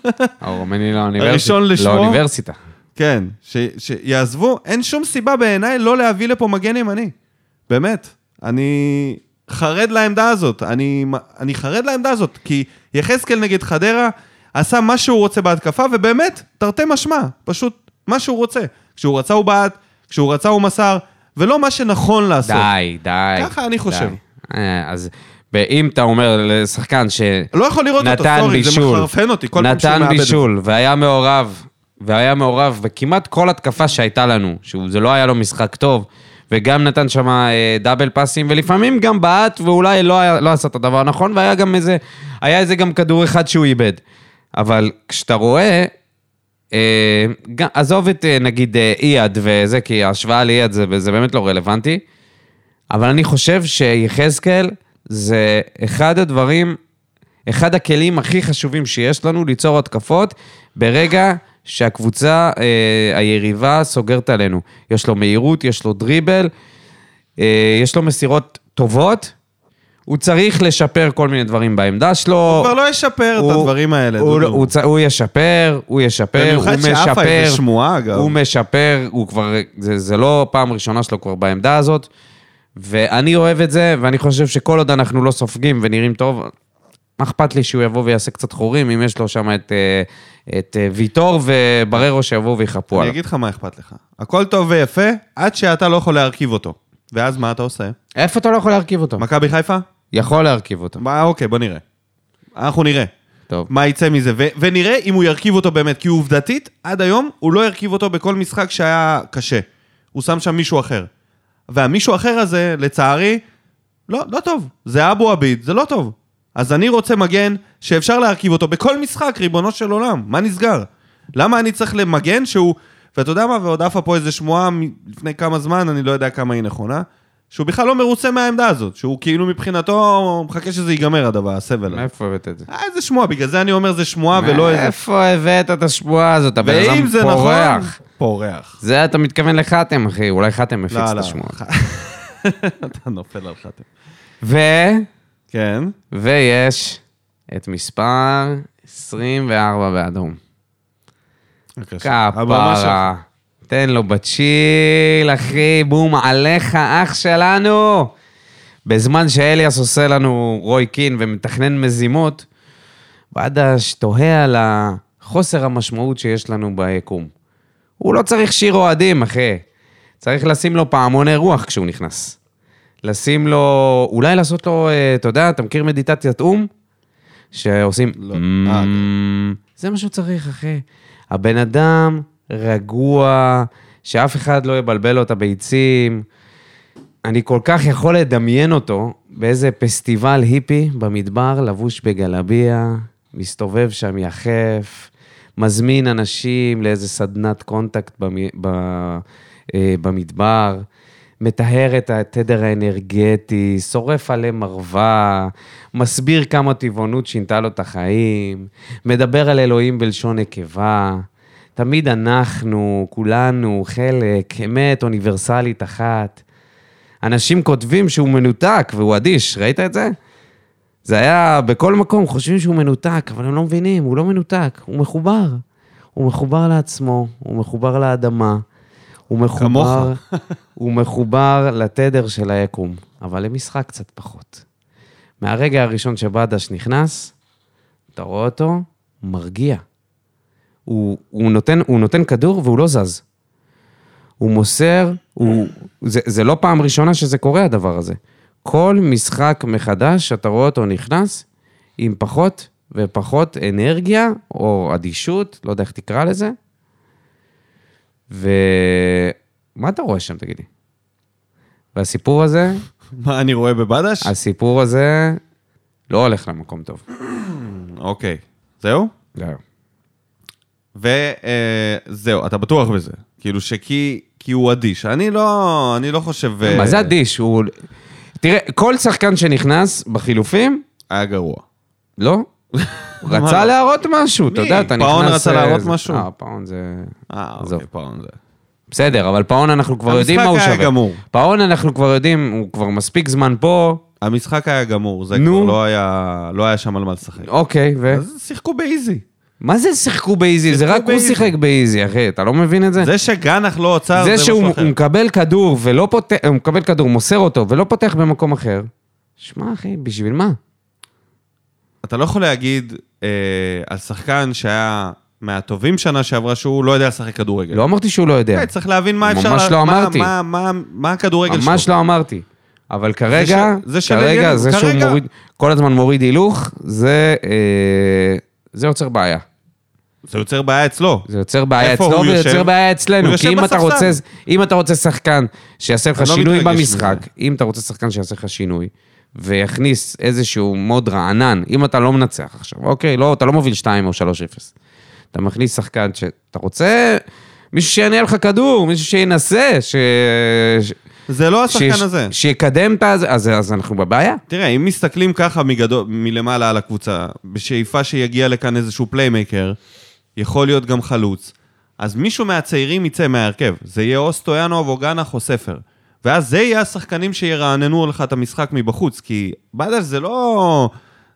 הרומני לאוניברסיטה. הראשון לשמו? לאוניברסיטה. כן, ש, שיעזבו, אין שום סיבה בעיניי לא להביא לפה מגן ימני. באמת. אני חרד לעמדה הזאת. אני, אני חרד לעמדה הזאת, כי יחזקאל נגד חדרה עשה מה שהוא רוצה בהתקפה, ובאמת, תרתי משמע, פשוט מה שהוא רוצה. כשהוא רצה הוא בעט, כשהוא רצה הוא מסר, ולא מה שנכון לעשות. די, די. ככה אני חושב. די. אה, אז אם אתה אומר לשחקן ש... לא יכול לראות אותו, נתן סורי, זה בישול, מחרפן אותי כל פעם שהוא נתן מאבד זה. בישול, והיה מעורב, והיה מעורב בכמעט כל התקפה שהייתה לנו, שזה לא היה לו משחק טוב, וגם נתן שם אה, דאבל פאסים, ולפעמים גם בעט, ואולי לא, היה, לא עשה את הדבר הנכון, והיה גם איזה, היה איזה גם כדור אחד שהוא איבד. אבל כשאתה רואה, אה, גם, עזוב את אה, נגיד אה, אייד וזה, כי ההשוואה לאייד זה, זה באמת לא רלוונטי, אבל אני חושב שיחזקאל זה אחד הדברים, אחד הכלים הכי חשובים שיש לנו ליצור התקפות ברגע שהקבוצה אה, היריבה סוגרת עלינו. יש לו מהירות, יש לו דריבל, אה, יש לו מסירות טובות, הוא צריך לשפר כל מיני דברים בעמדה שלו. הוא כבר לא ישפר את הוא- הדברים האלה, הוא, דודו. הוא, צ- הוא ישפר, הוא ישפר, הוא במיוחד שעפה משפר. איזה שמועה, אגב. הוא משפר, הוא כבר, זה, זה לא פעם ראשונה שלו כבר בעמדה הזאת, ואני אוהב את זה, ואני חושב שכל עוד אנחנו לא סופגים ונראים טוב, מה אכפת לי שהוא יבוא ויעשה קצת חורים, אם יש לו שם את, אה, את אה, ויטור ובררו שיבואו ויחפו אני עליו. אגיד לך מה אכפת לך. הכל טוב ויפה, עד שאתה לא יכול להרכיב אותו. ואז מה אתה עושה? איפה אתה לא יכול להרכיב אותו? מכבי חיפה? יכול להרכיב אותו. מה, אוקיי, בוא נראה. אנחנו נראה. טוב. מה יצא מזה, ו- ונראה אם הוא ירכיב אותו באמת, כי עובדתית, עד היום הוא לא ירכיב אותו בכל משחק שהיה קשה. הוא שם שם מישהו אחר. והמישהו האחר הזה, לצערי, לא, לא טוב. זה אבו עביד, זה לא טוב. אז אני רוצה מגן שאפשר להרכיב אותו בכל משחק, ריבונו של עולם. מה נסגר? למה אני צריך למגן שהוא... ואתה יודע מה, ועוד עפה פה איזה שמועה לפני כמה זמן, אני לא יודע כמה היא נכונה, שהוא בכלל לא מרוצה מהעמדה הזאת, שהוא כאילו מבחינתו מחכה שזה ייגמר הדבר, הסבל הזה. מאיפה הבאת את זה? אה, איזה שמועה, בגלל זה אני אומר זה שמועה ולא איזה... מאיפה הבאת את השבועה הזאת? הבן אדם נכון... פורח. פורח. זה אתה מתכוון לחתם, אחי, אולי חתם מפיץ לא, את לא. השמועה. אתה נופל על חתם. ו... כן. ויש את מספר 24 באדום. כפרה. תן לו בצ'יל, אחי, בום עליך, אח שלנו. בזמן שאליאס עושה לנו רוי קין ומתכנן מזימות, בדש תוהה על החוסר המשמעות שיש לנו ביקום. הוא לא צריך שיר אוהדים, אחי. צריך לשים לו פעמוני רוח כשהוא נכנס. לשים לו, אולי לעשות לו, אה, אתה יודע, אתה מכיר מדיטציית או"ם? שעושים... לא. אה, כן. זה מה שהוא צריך, אחי. הבן אדם רגוע, שאף אחד לא יבלבל לו את הביצים. אני כל כך יכול לדמיין אותו באיזה פסטיבל היפי במדבר, לבוש בגלביה, מסתובב שם יחף, מזמין אנשים לאיזה סדנת קונטקט במ... אה, במדבר, מטהר את התדר האנרגטי, שורף עליהם מרווה, מסביר כמה טבעונות שינתה לו את החיים, מדבר על אלוהים בלשון נקבה. תמיד אנחנו, כולנו, חלק, אמת אוניברסלית אחת. אנשים כותבים שהוא מנותק והוא אדיש, ראית את זה? זה היה בכל מקום, חושבים שהוא מנותק, אבל הם לא מבינים, הוא לא מנותק, הוא מחובר. הוא מחובר לעצמו, הוא מחובר לאדמה, הוא מחובר. הוא מחובר לתדר של היקום, אבל למשחק קצת פחות. מהרגע הראשון שבדש נכנס, אתה רואה אותו, מרגיע. הוא, הוא, נותן, הוא נותן כדור והוא לא זז. הוא מוסר, הוא, זה, זה לא פעם ראשונה שזה קורה, הדבר הזה. כל משחק מחדש, אתה רואה אותו נכנס עם פחות ופחות אנרגיה, או אדישות, לא יודע איך תקרא לזה. ומה אתה רואה שם, תגידי? והסיפור הזה, מה אני רואה בבדש? הסיפור הזה לא הולך למקום טוב. אוקיי. זהו? זהו. וזהו, אתה בטוח בזה. כאילו שכי כי הוא אדיש. אני לא, אני לא חושב... אה, מה זה אדיש? הוא... תראה, כל שחקן שנכנס בחילופים, היה גרוע. לא? מה רצה לא? להראות משהו, אתה? יודע, אתה נכנס... פאון רצה אה, להראות זה- משהו? אה, פאון זה... אה. אוקיי, פאון זה. בסדר, אבל פאון אנחנו כבר יודעים מה הוא המשחק שווה. היה גמור. פאון אנחנו כבר יודעים, הוא כבר מספיק זמן פה, המשחק היה גמור, זה. כבר לא היה, לא היה שם על מה לשחק. אוקיי, ו... אז שיחקו ב easy. מה זה שיחקו ב easy? זה רק הוא. שיחק ב easy, אחי, אתה לא מבין את זה? זה שגנח לא עוצר, זה זה שהוא משהו הוא אחר. מקבל כדור ולא פותח, הוא מקבל כדור, מוסר אותו ולא פותח במקום אחר. שמע, אחי, בשביל מה? אתה לא יכול להגיד אה, על שחקן שהיה מהטובים שנה שעברה שהוא לא יודע לשחק כדורגל. לא אמרתי שהוא לא יודע. כן, צריך להבין מה אפשר... ממש לה- לא מה- אמרתי. מה- מה- מה הכדורגל שלו. ממש לא אמרתי. אבל כרגע, זה של כרגע, אלינו, זה שהוא כרגע. מוריד, כל הזמן מוריד הילוך, זה, אה, זה יוצר בעיה. זה יוצר בעיה אצלו. זה יוצר בעיה אצלו ויוצר יושב? בעיה אצלנו. כי אם אתה. רוצה, אם אתה רוצה שחקן שיעשה לך לא שינוי מתרגש במשחק. אם אתה רוצה שחקן שיעשה לך שינוי, ויכניס איזשהו mood רענן, אם אתה לא מנצח עכשיו, אוקיי, לא, אתה לא מוביל 2 או 3-0. אתה מכניס שחקן שאתה רוצה, מישהו שיניע לך כדור, מישהו שינסה, ש... ש- זה לא השחקן שיש- הזה. שיקדם את הזה, אז, אז אנחנו בבעיה. תראה, אם מסתכלים ככה מגדול, מלמעלה על הקבוצה, בשאיפה שיגיע לכאן איזשהו playmaker, יכול להיות גם חלוץ, אז מישהו מהצעירים יצא מההרכב. זה יהיה או סטויאנוב או גנח או ספר. ואז זה יהיה השחקנים שירעננו לך את המשחק מבחוץ, כי בדש זה לא...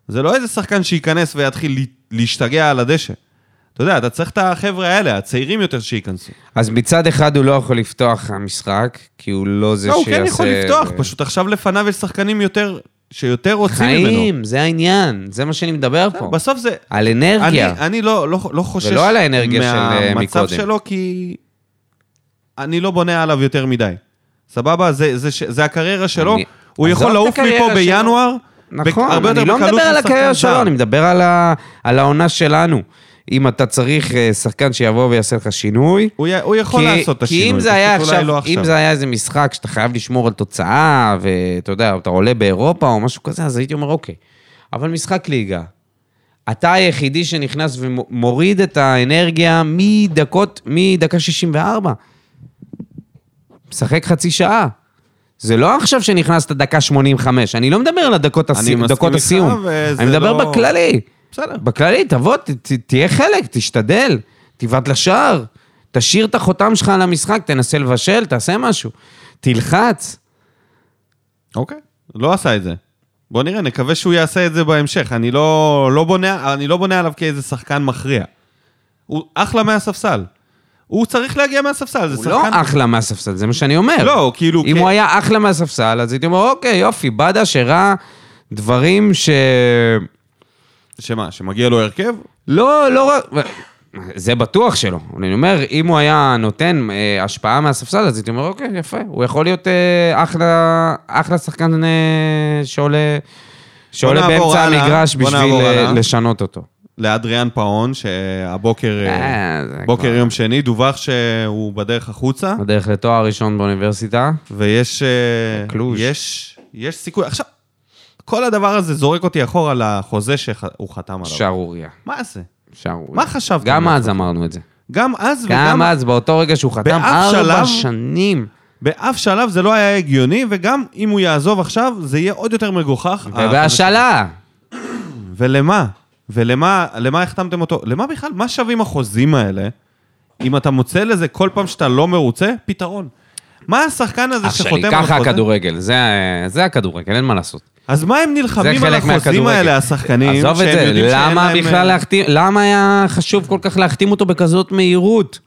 זה לא איזה שחקן שייכנס ויתחיל לה- להשתגע על הדשא. אתה יודע, אתה צריך את החבר'ה האלה, הצעירים יותר שייכנסו. אז מצד אחד הוא לא יכול לפתוח המשחק, כי הוא לא זה לא, הוא שיעשה... כן יכול לפתוח, פשוט עכשיו לפניו יש שחקנים יותר, שיותר רוצים ממנו. חיים, זה העניין, זה מה שאני מדבר פה. בסוף זה... על אני, אנרגיה. אני לא, לא, לא חושש ולא על האנרגיה של, אה, מהמצב מקודם. שלו, כי אני לא בונה עליו יותר מדי. סבבה? זה, זה, ש- זה הקריירה שלו, אני- הוא יכול לעוף מפה שלו. בינואר, נכון, יותר אני לא מדבר על הקריירה. שלו, אני מדבר על, ה, על העונה שלנו. אם אתה צריך אה, שחקן שיבוא ויעשה לך שינוי, הוא, י- הוא יכול כי, לעשות את השינוי, כי אם זה היה עכשיו, לא אם עכשיו. זה היה איזה משחק שאתה חייב לשמור על תוצאה, ואתה יודע, אתה עולה באירופה או משהו כזה, אז הייתי אומר, אוקיי. אבל משחק ליגה, אתה היחידי שנכנס ומוריד את האנרגיה מדקות, מדקה 64. משחק חצי שעה. זה לא עכשיו שנכנסת דקה 85, אני לא מדבר על הדקות. מסכים דקות הסיום. אני מדבר לא- בכללי. בסדר. בכללי, תבוא, ת, ת, תהיה חלק, תשתדל, תבעט לשער, תשאיר את החותם שלך על המשחק, תנסה לבשל, תעשה משהו. תלחץ. אוקיי, לא עשה את זה. בוא נראה, נקווה שהוא יעשה את זה בהמשך. אני לא, לא, בונה, אני לא בונה עליו כאיזה שחקן מכריע. הוא אחלה מהספסל. הוא צריך להגיע מהספסל, זה הוא שחקן... לא אחלה מהספסל, זה מה שאני אומר. לא, כאילו, אם כן. הוא היה אחלה מהספסל, אז הייתי אומר, אוקיי, יופי, בדש הראה דברים ש... שמה, שמגיע לו הרכב? לא, לא רק... זה בטוח שלא. אני אומר, אם הוא היה נותן אה, השפעה מהספסל, אז הייתי אומר, אוקיי, יפה. הוא יכול להיות אה, אחלה, אחלה שחקן אה, שעולה, שעולה באמצע הלאה, המגרש בשביל אה. לשנות אותו. לאדריאן פאון, שהבוקר, אה, אה, בוקר כבר- יום שני, דווח שהוא בדרך החוצה, בדרך לתואר ראשון באוניברסיטה. ויש אה, קלוז'. יש, יש סיכוי. עכשיו, כל הדבר הזה זורק אותי אחורה לחוזה שהוא חתם עליו. שערוריה. מה זה? שערוריה. מה חשבתם גם? אז אמרנו את זה. גם אז גם וגם... אז, באותו רגע שהוא חתם, ארבע שלב- שנים. באף שלב זה לא היה הגיוני, וגם אם הוא יעזוב עכשיו, זה יהיה עוד יותר מגוחך. ובהשאלה. ולמה? ולמה למה החתמתם אותו? למה בכלל? מה שווים החוזים האלה? אם אתה מוצא לזה כל פעם שאתה לא מרוצה, פתרון. מה השחקן הזה שחותם על ככה חוזה? הכדורגל, זה, זה הכדורגל, אין מה לעשות. אז מה הם נלחמים על החוזים. האלה, השחקנים, עזוב את זה, למה בכלל אה, להחתים, למה היה חשוב כל כך להחתים אותו בכזאת מהירות?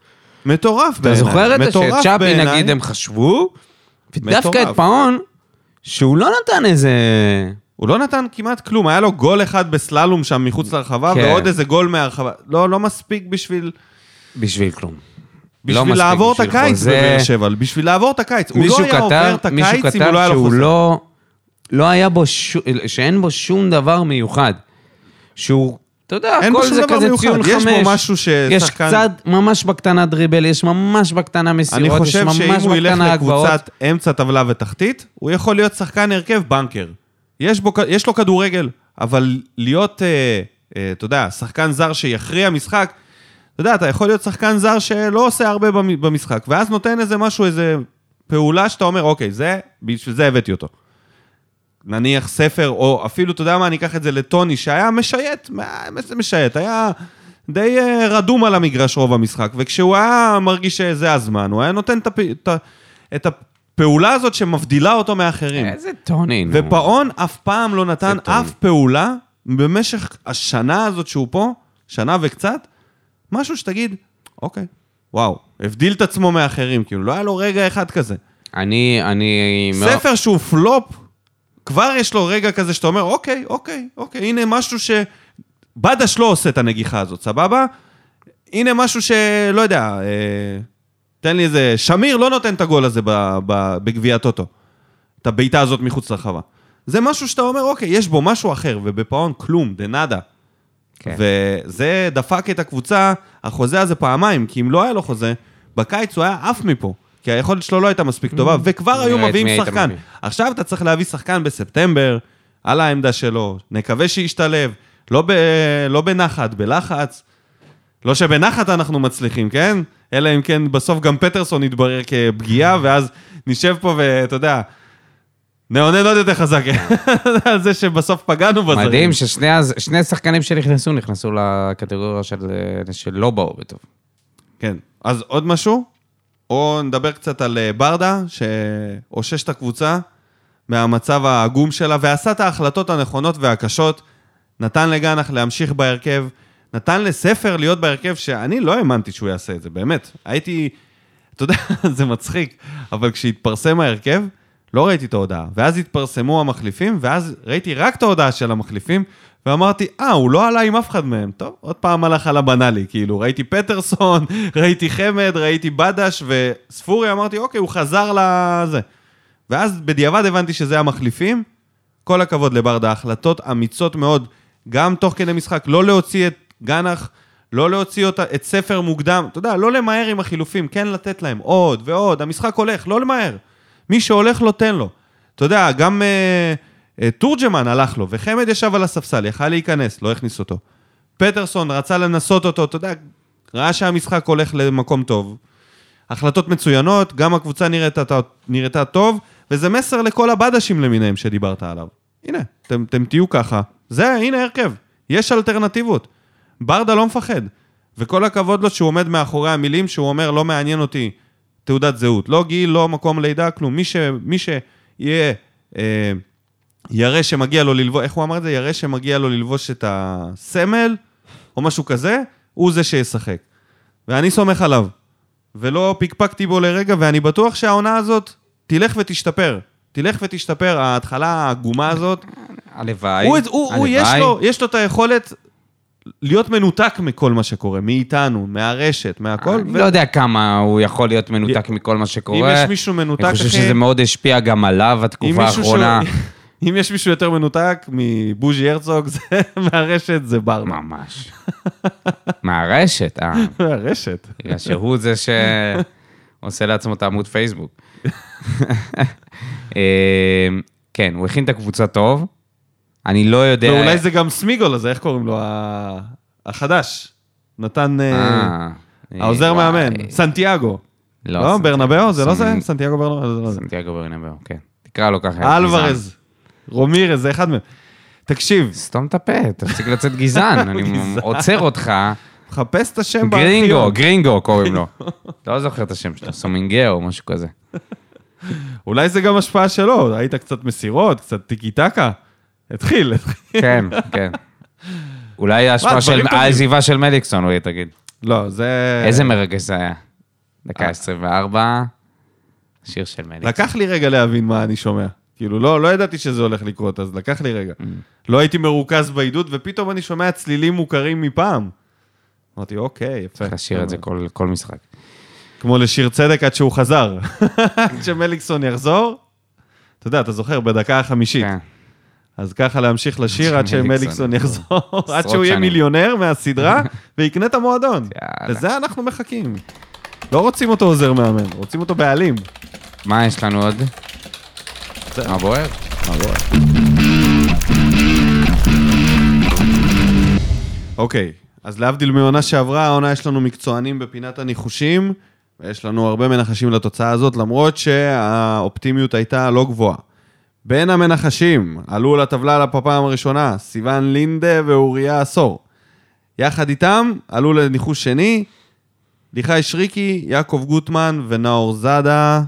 מטורף אתה בעיניי. זוכר את זה שצ'אפי. נגיד הם חשבו, ודווקא. את פאון, שהוא לא נתן איזה... הוא לא נתן כמעט כלום, היה לו גול אחד בסללום שם מחוץ לרחבה, כן. ועוד איזה גול מהרחבה. לא, לא מספיק בשביל... בשביל כלום. בשביל לא לעבור את הקיץ חוזה. בבאר שבע, בשביל לעבור את הקיץ. הוא לא היה עובר כתב, את מישהו הקיץ אם הוא לא היה לו חוזה. לא, לא היה בו, ש... שאין בו שום דבר מיוחד. שהוא, אתה יודע, הכל זה כזה מיוחד. ציון חמש. יש בו משהו יש ששחקן- קצת, ממש בקטנה דריבל, יש ממש בקטנה אני מסירות, יש חושב ממש שאם הוא ילך בקטנה הגבהות. לקבוצת אמצע טבלה ותחתית, הוא יכול להיות שחקן הרכב בנקר. יש, בו, יש לו כדורגל, אבל להיות, אה, אה, אתה יודע, שחקן זר שיכריע משחק, אתה יודע, אתה יכול להיות שחקן זר שלא עושה הרבה במ- במשחק, ואז נותן איזה משהו, איזה פעולה שאתה אומר, אוקיי, זה, בשביל זה הבאתי אותו. נניח ספר, או אפילו, אתה יודע מה, אני אקח את זה לטוני, שהיה משייט, מה זה משייט? היה די אה, רדום על המגרש רוב המשחק, וכשהוא היה מרגיש שזה הזמן, הוא היה נותן את, הפ... את, ה... את הפעולה הזאת שמבדילה אותו מאחרים. איזה טוני, נו. ופאון אף פעם לא נתן. אף פעולה במשך השנה הזאת שהוא פה, שנה וקצת, משהו שתגיד, אוקיי, וואו, הבדיל את עצמו מאחרים, כאילו, לא היה לו רגע אחד כזה. אני, אני... מאוד- ספר שהוא פלופ, כבר יש לו רגע כזה שאתה אומר, אוקיי, אוקיי, אוקיי, הנה משהו ש... בדש לא עושה את הנגיחה הזאת, סבבה? הנה משהו שלא יודע, אה, תן לי איזה... שמיר לא נותן את הגול הזה בגביע הטוטו. את הבעיטה הזאת מחוץ לרחבה. זה משהו שאתה אומר, אוקיי, יש בו משהו אחר, ובפאון כלום, de nada. כן. וזה דפק את הקבוצה, החוזה הזה פעמיים, כי אם לא היה לו חוזה, בקיץ הוא היה עף מפה. כי היכולת שלו לא הייתה מספיק טובה, וכבר היו מביאים שחקן. מביא. עכשיו אתה צריך להביא שחקן בספטמבר, על העמדה שלו, נקווה שישתלב, לא, ב, לא בנחת, בלחץ. לא שבנחת אנחנו מצליחים, כן? אלא אם כן בסוף גם פטרסון יתברר כפגיעה, ואז נשב פה ואתה יודע, נאונן עוד יותר חזק על זה שבסוף פגענו בזרים. מדהים ששני השחקנים שנכנסו, נכנסו לקטגוריה של, של לא באו בטוב. כן. אז עוד משהו? או נדבר קצת על אה, ברדה, שאושש את הקבוצה מהמצב העגום שלה, ועשה את ההחלטות הנכונות והקשות. נתן לגנח להמשיך בהרכב, נתן לספר להיות בהרכב, שאני לא האמנתי שהוא יעשה את זה, באמת. הייתי, אתה יודע, זה מצחיק, אבל כשהתפרסם ההרכב, לא ראיתי את ההודעה. ואז התפרסמו המחליפים, ואז ראיתי רק את ההודעה של המחליפים, ואמרתי, אה, הוא לא עלה עם אף אחד מהם. טוב, עוד פעם הלך על הבנאלי, כאילו, ראיתי פטרסון, ראיתי חמד, ראיתי בדש, וספורי, אמרתי, אוקיי, הוא חזר לזה. ואז בדיעבד הבנתי שזה המחליפים. כל הכבוד לברדה, החלטות אמיצות מאוד, גם תוך כדי משחק, לא להוציא את גנח, לא להוציא אותה, את ספר מוקדם, אתה יודע, לא למהר עם החילופים, כן לתת להם עוד ועוד, המשחק הולך, לא למהר. מי שהולך לו, תן לו. אתה יודע, גם אה, אה, תורג'מן הלך לו, וחמד ישב על הספסל, יכל להיכנס, לא הכניס אותו. פטרסון רצה לנסות אותו, אתה יודע, ראה שהמשחק הולך למקום טוב. החלטות מצוינות, גם הקבוצה נראתה, נראתה טוב, וזה מסר לכל הבדשים למיניהם שדיברת עליו. הנה, אתם תהיו ככה. זה, הנה הרכב. יש אלטרנטיבות. ברדה לא מפחד. וכל הכבוד לו שהוא עומד מאחורי המילים, שהוא אומר, לא מעניין אותי תעודת זהות. לא גיל, לא מקום לידה, כלום. מי, ש, מי שיהיה, אה, יראה שמגיע לו ללבוש, איך הוא אמר את זה? יראה שמגיע לו ללבוש את הסמל, או משהו כזה, הוא זה שישחק. ואני סומך עליו. ולא פיקפקתי בו לרגע, ואני בטוח שהעונה הזאת תלך ותשתפר. תלך ותשתפר, ההתחלה העגומה הזאת. הלוואי, הוא, הוא, הוא יש, הלוואי. לו, יש לו את היכולת להיות מנותק מכל מה שקורה, מאיתנו, מהרשת, מהכל. אני לא יודע כמה הוא יכול להיות מנותק מכל מה שקורה. אם יש מישהו מנותק, אני חושב אחי- שזה מאוד השפיע גם עליו התקופה האחרונה. שהוא- אם יש מישהו יותר מנותק מבוז'י הרצוג, זה מהרשת, זה ברדה. ממש. מהרשת, אה. מהרשת. בגלל שהוא זה שעושה לעצמו את העמוד פייסבוק. אה, כן, הוא הכין את הקבוצה טוב. אני לא יודע... ואולי זה גם סמיגול הזה, איך קוראים לו? החדש. נתן... אה, אה, העוזר. מאמן, סנטיאגו. לא, לא, ברנבאו? זה לא זה? סנ- סנטיאגו ברנבאו? לא. סנטיאגו ברנבאו, כן. תקרא לו ככה. אלוורז, רומירז, זה אחד מהם. תקשיב. סתום את הפה, תפסיק לצאת גזען. אני. עוצר אותך. מחפש את השם גרינגו, בארכיון. גרינגו קוראים לו. לא זוכר את השם שלו, סומינגאו, משהו כזה. אולי זה גם השפעה שלו, היית קצת מסירות, קצת טיקי טקה. התחיל. כן, כן. אולי ההשפעה של. העזיבה של מליקסון, אולי תגיד. לא, זה... איזה מרגש זה היה. דקה אה. 24, שיר של מליקסון. לקח לי רגע להבין מה אני שומע. כאילו, לא, לא ידעתי שזה הולך לקרות, אז לקח לי רגע. Mm. לא הייתי מרוכז בעידוד, ופתאום אני שומע צלילים מוכרים מפעם. אמרתי, אוקיי, יפה. צריך לשיר את זה כל- כל משחק. כמו לשיר צדק עד שהוא חזר. עד שמליקסון יחזור, אתה יודע, אתה זוכר, בדקה החמישית. כן. אז ככה להמשיך לשיר עד שמליקסון יחזור, עד שהוא. יהיה מיליונר מהסדרה ויקנה את המועדון. לזה אנחנו מחכים. לא רוצים אותו עוזר מאמן, רוצים אותו בעלים. מה יש לנו עוד? זה- מה בוער? אוקיי, אז להבדיל מעונה שעברה, העונה יש לנו מקצוענים בפינת הניחושים, ויש לנו הרבה מנחשים לתוצאה הזאת, למרות שהאופטימיות הייתה לא גבוהה. בין המנחשים עלו לטבלה בפעם הראשונה סיון לינדה ואוריה עשור. יחד איתם עלו לניחוש שני, ליחי שריקי, יעקב גוטמן ונאור זאדה,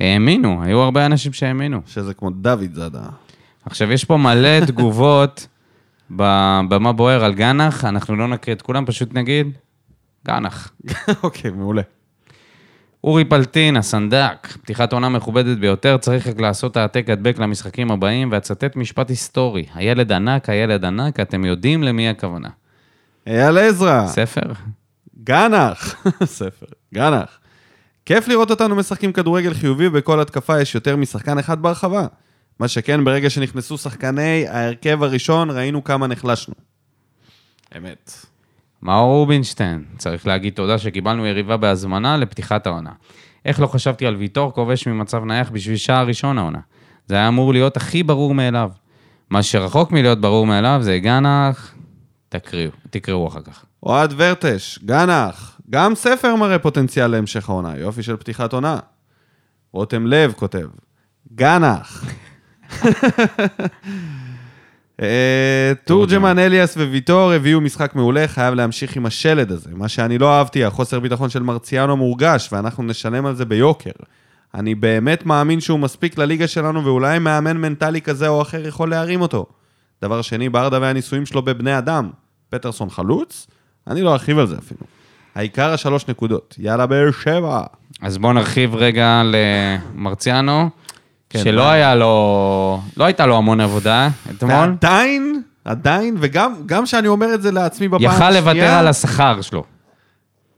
האמינו, היו הרבה אנשים שהאמינו. שזה כמו דוד זאדה. עכשיו, יש פה מלא תגובות במה בוער על גנח, אנחנו לא נקריא את כולם, פשוט נגיד, גנח. אוקיי, מעולה. אורי פלטין, הסנדק, פתיחת עונה מכובדת ביותר, צריך רק לעשות העתק הדבק למשחקים הבאים, ואצטט משפט היסטורי. הילד ענק, הילד ענק, אתם יודעים למי הכוונה. אייל עזרא. ספר? גנח, ספר, גנח. כיף לראות אותנו משחקים כדורגל חיובי, בכל התקפה יש יותר משחקן אחד ברחבה. מה שכן, ברגע שנכנסו שחקני ההרכב הראשון, ראינו כמה נחלשנו. אמת. מאור רובינשטיין, צריך להגיד תודה שקיבלנו יריבה בהזמנה לפתיחת העונה. איך לא חשבתי על ויטור כובש ממצב נייח בשביל שער ראשון העונה? זה היה אמור להיות הכי ברור מאליו. מה שרחוק מלהיות ברור מאליו זה גנח, תקריאו, תקראו אחר כך. אוהד ורטש, גנח, גם ספר מראה פוטנציאל להמשך העונה, יופי של פתיחת עונה. רותם לב כותב, גנח. אה, תורג'מן, אליאס וויטור הביאו משחק מעולה, חייב להמשיך עם השלד הזה. מה שאני לא אהבתי, החוסר ביטחון של מרציאנו מורגש, ואנחנו נשלם על זה ביוקר. אני באמת מאמין שהוא מספיק לליגה שלנו, ואולי מאמן מנטלי כזה או אחר יכול להרים אותו. דבר שני, ברדה והניסויים שלו בבני אדם. פטרסון חלוץ? אני לא ארחיב על זה אפילו. העיקר השלוש נקודות. יאללה, באר שבע. אז בואו נרחיב רגע למרציאנו, כן, שלא מה? היה לו, לא הייתה לו המון עבודה אתמול. ועדיין, עדיין, וגם גם שאני אומר את זה לעצמי בפעם השנייה, יכל לוותר על השכר שלו.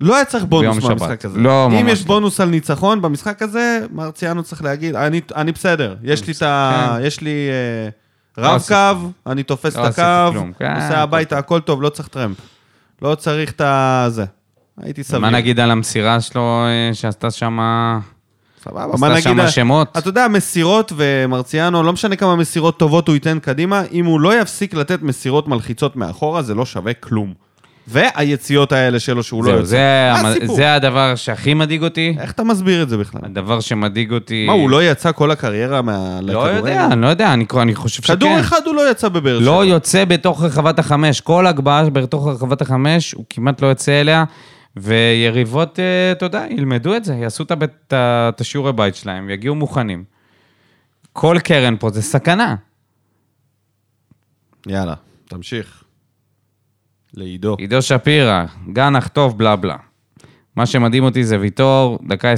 לא היה צריך בונוס שבת. מהמשחק הזה. לא, אם ממש יש לא. בונוס על ניצחון במשחק הזה, מרציאנו צריך להגיד, אני, אני בסדר, יש לי את ה... כן. יש לי אה, לא רב עשיתי- קו, אני תופס לא את הקו. כן, נוסע הכל הביתה, הכל טוב, לא צריך טרמפ. לא צריך את ה... זה. הייתי סביר. מה נגיד על המסירה שלו אה, שעשתה שם... סבבה, עשתה מה נגיד... שם שמות? אתה יודע, מסירות ומרציאנו, לא משנה כמה מסירות טובות הוא ייתן קדימה, אם הוא לא יפסיק לתת מסירות מלחיצות מאחורה, זה לא שווה כלום. והיציאות האלה שלו שהוא לא יוצא. זה, המ-? זה הדבר שהכי מדאיג אותי. איך אתה מסביר את זה בכלל? הדבר שמדאיג אותי... מה, הוא לא יצא כל הקריירה מה... לא יודע, אני לא יודע, אני, אני חושב שכן. כדור אחד הוא לא יצא בבאר שבע. לא יוצא בתוך רחבת החמש. כל הגבהה בתוך רחבת החמש, הוא כמעט לא יוצא אליה. ויריבות, אה, אתה יודע, ילמדו את זה, יעשו את השיעורי בית שלהם, יגיעו מוכנים. כל קרן פה זה סכנה. יאללה, תמשיך. לעידו. עידו שפירא, גנח טוב, בלה בלה. מה שמדהים אותי זה ויטור, דקה 20-30,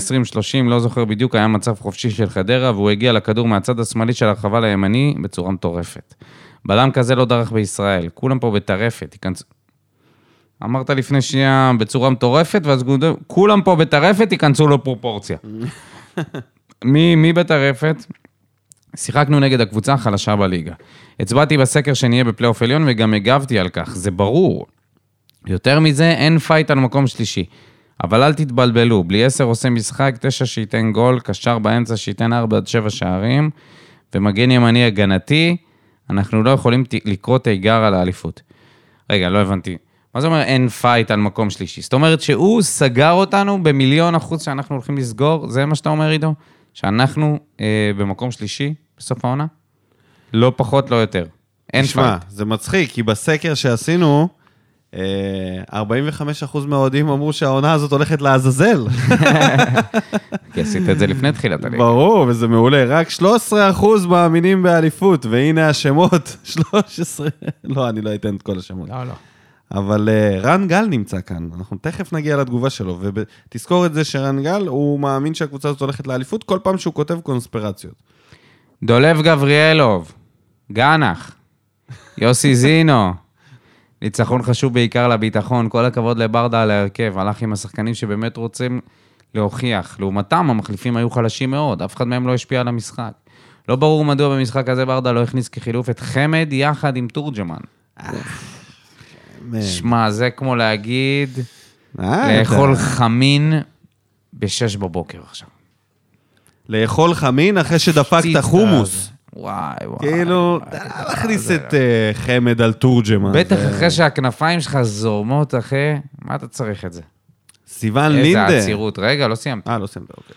לא זוכר בדיוק, היה מצב חופשי של חדרה, והוא הגיע לכדור מהצד השמאלי של הרחבה לימני בצורה מטורפת. בלם כזה לא דרך בישראל, כולם פה בטרפת. אמרת לפני שנייה בצורה מטורפת, ואז כולם פה בטרפת, ייכנסו לפרופורציה. מי, מי בטרפת? שיחקנו נגד הקבוצה החלשה בליגה. הצבעתי בסקר שנהיה בפלייאוף עליון וגם הגבתי על כך, זה ברור. יותר מזה, אין fight על מקום שלישי. אבל אל תתבלבלו, בלי עשר עושה משחק, תשע שייתן גול, קשר באמצע שייתן ארבע עד שבע שערים, ומגן ימני הגנתי, אנחנו לא יכולים לקרוא תיגר על האליפות. רגע, לא הבנתי. מה זה אומר אין fight על מקום שלישי? זאת אומרת שהוא סגר אותנו במיליון אחוז שאנחנו הולכים לסגור, זה מה שאתה אומר, עידו? שאנחנו אה, במקום שלישי בסוף העונה? לא פחות, לא יותר. אין תשמע, fight. זה מצחיק, כי בסקר שעשינו, אה, 45% מהאוהדים אמרו שהעונה הזאת הולכת לעזאזל. כי עשית את זה לפני תחילת הליגה. ברור, וזה מעולה. רק 13% מאמינים באליפות, והנה השמות, 13... לא, אני לא אתן את כל השמות. לא, לא. אבל אה, רן גל נמצא כאן, אנחנו תכף נגיע לתגובה שלו, ותזכור את זה שרן גל, הוא מאמין שהקבוצה הזאת הולכת לאליפות כל פעם שהוא כותב קונספירציות. דולב גבריאלוב, גנח, יוסי זינו. ניצחון חשוב בעיקר לביטחון, כל הכבוד לברדה על ההרכב, הלך עם השחקנים שבאמת רוצים להוכיח. לעומתם, המחליפים היו חלשים מאוד, אף אחד מהם לא השפיע על המשחק. לא ברור מדוע במשחק הזה ברדה לא הכניס כחילוף את חמד יחד עם תורג'מן. שמע, זה כמו להגיד, אה, לאכול חמין בשש בבוקר עכשיו. לאכול חמין אחרי שדפקת חומוס. וואי, וואי. כאילו, אתה לא להכניס זה- את אה, חמד על תורג'מן. בטח אחרי שהכנפיים שלך זורמות, אחי, מה אתה צריך את זה? איזה לינדה. עצירות. רגע, לא סיימתי. אה, לא סיימת, אוקיי.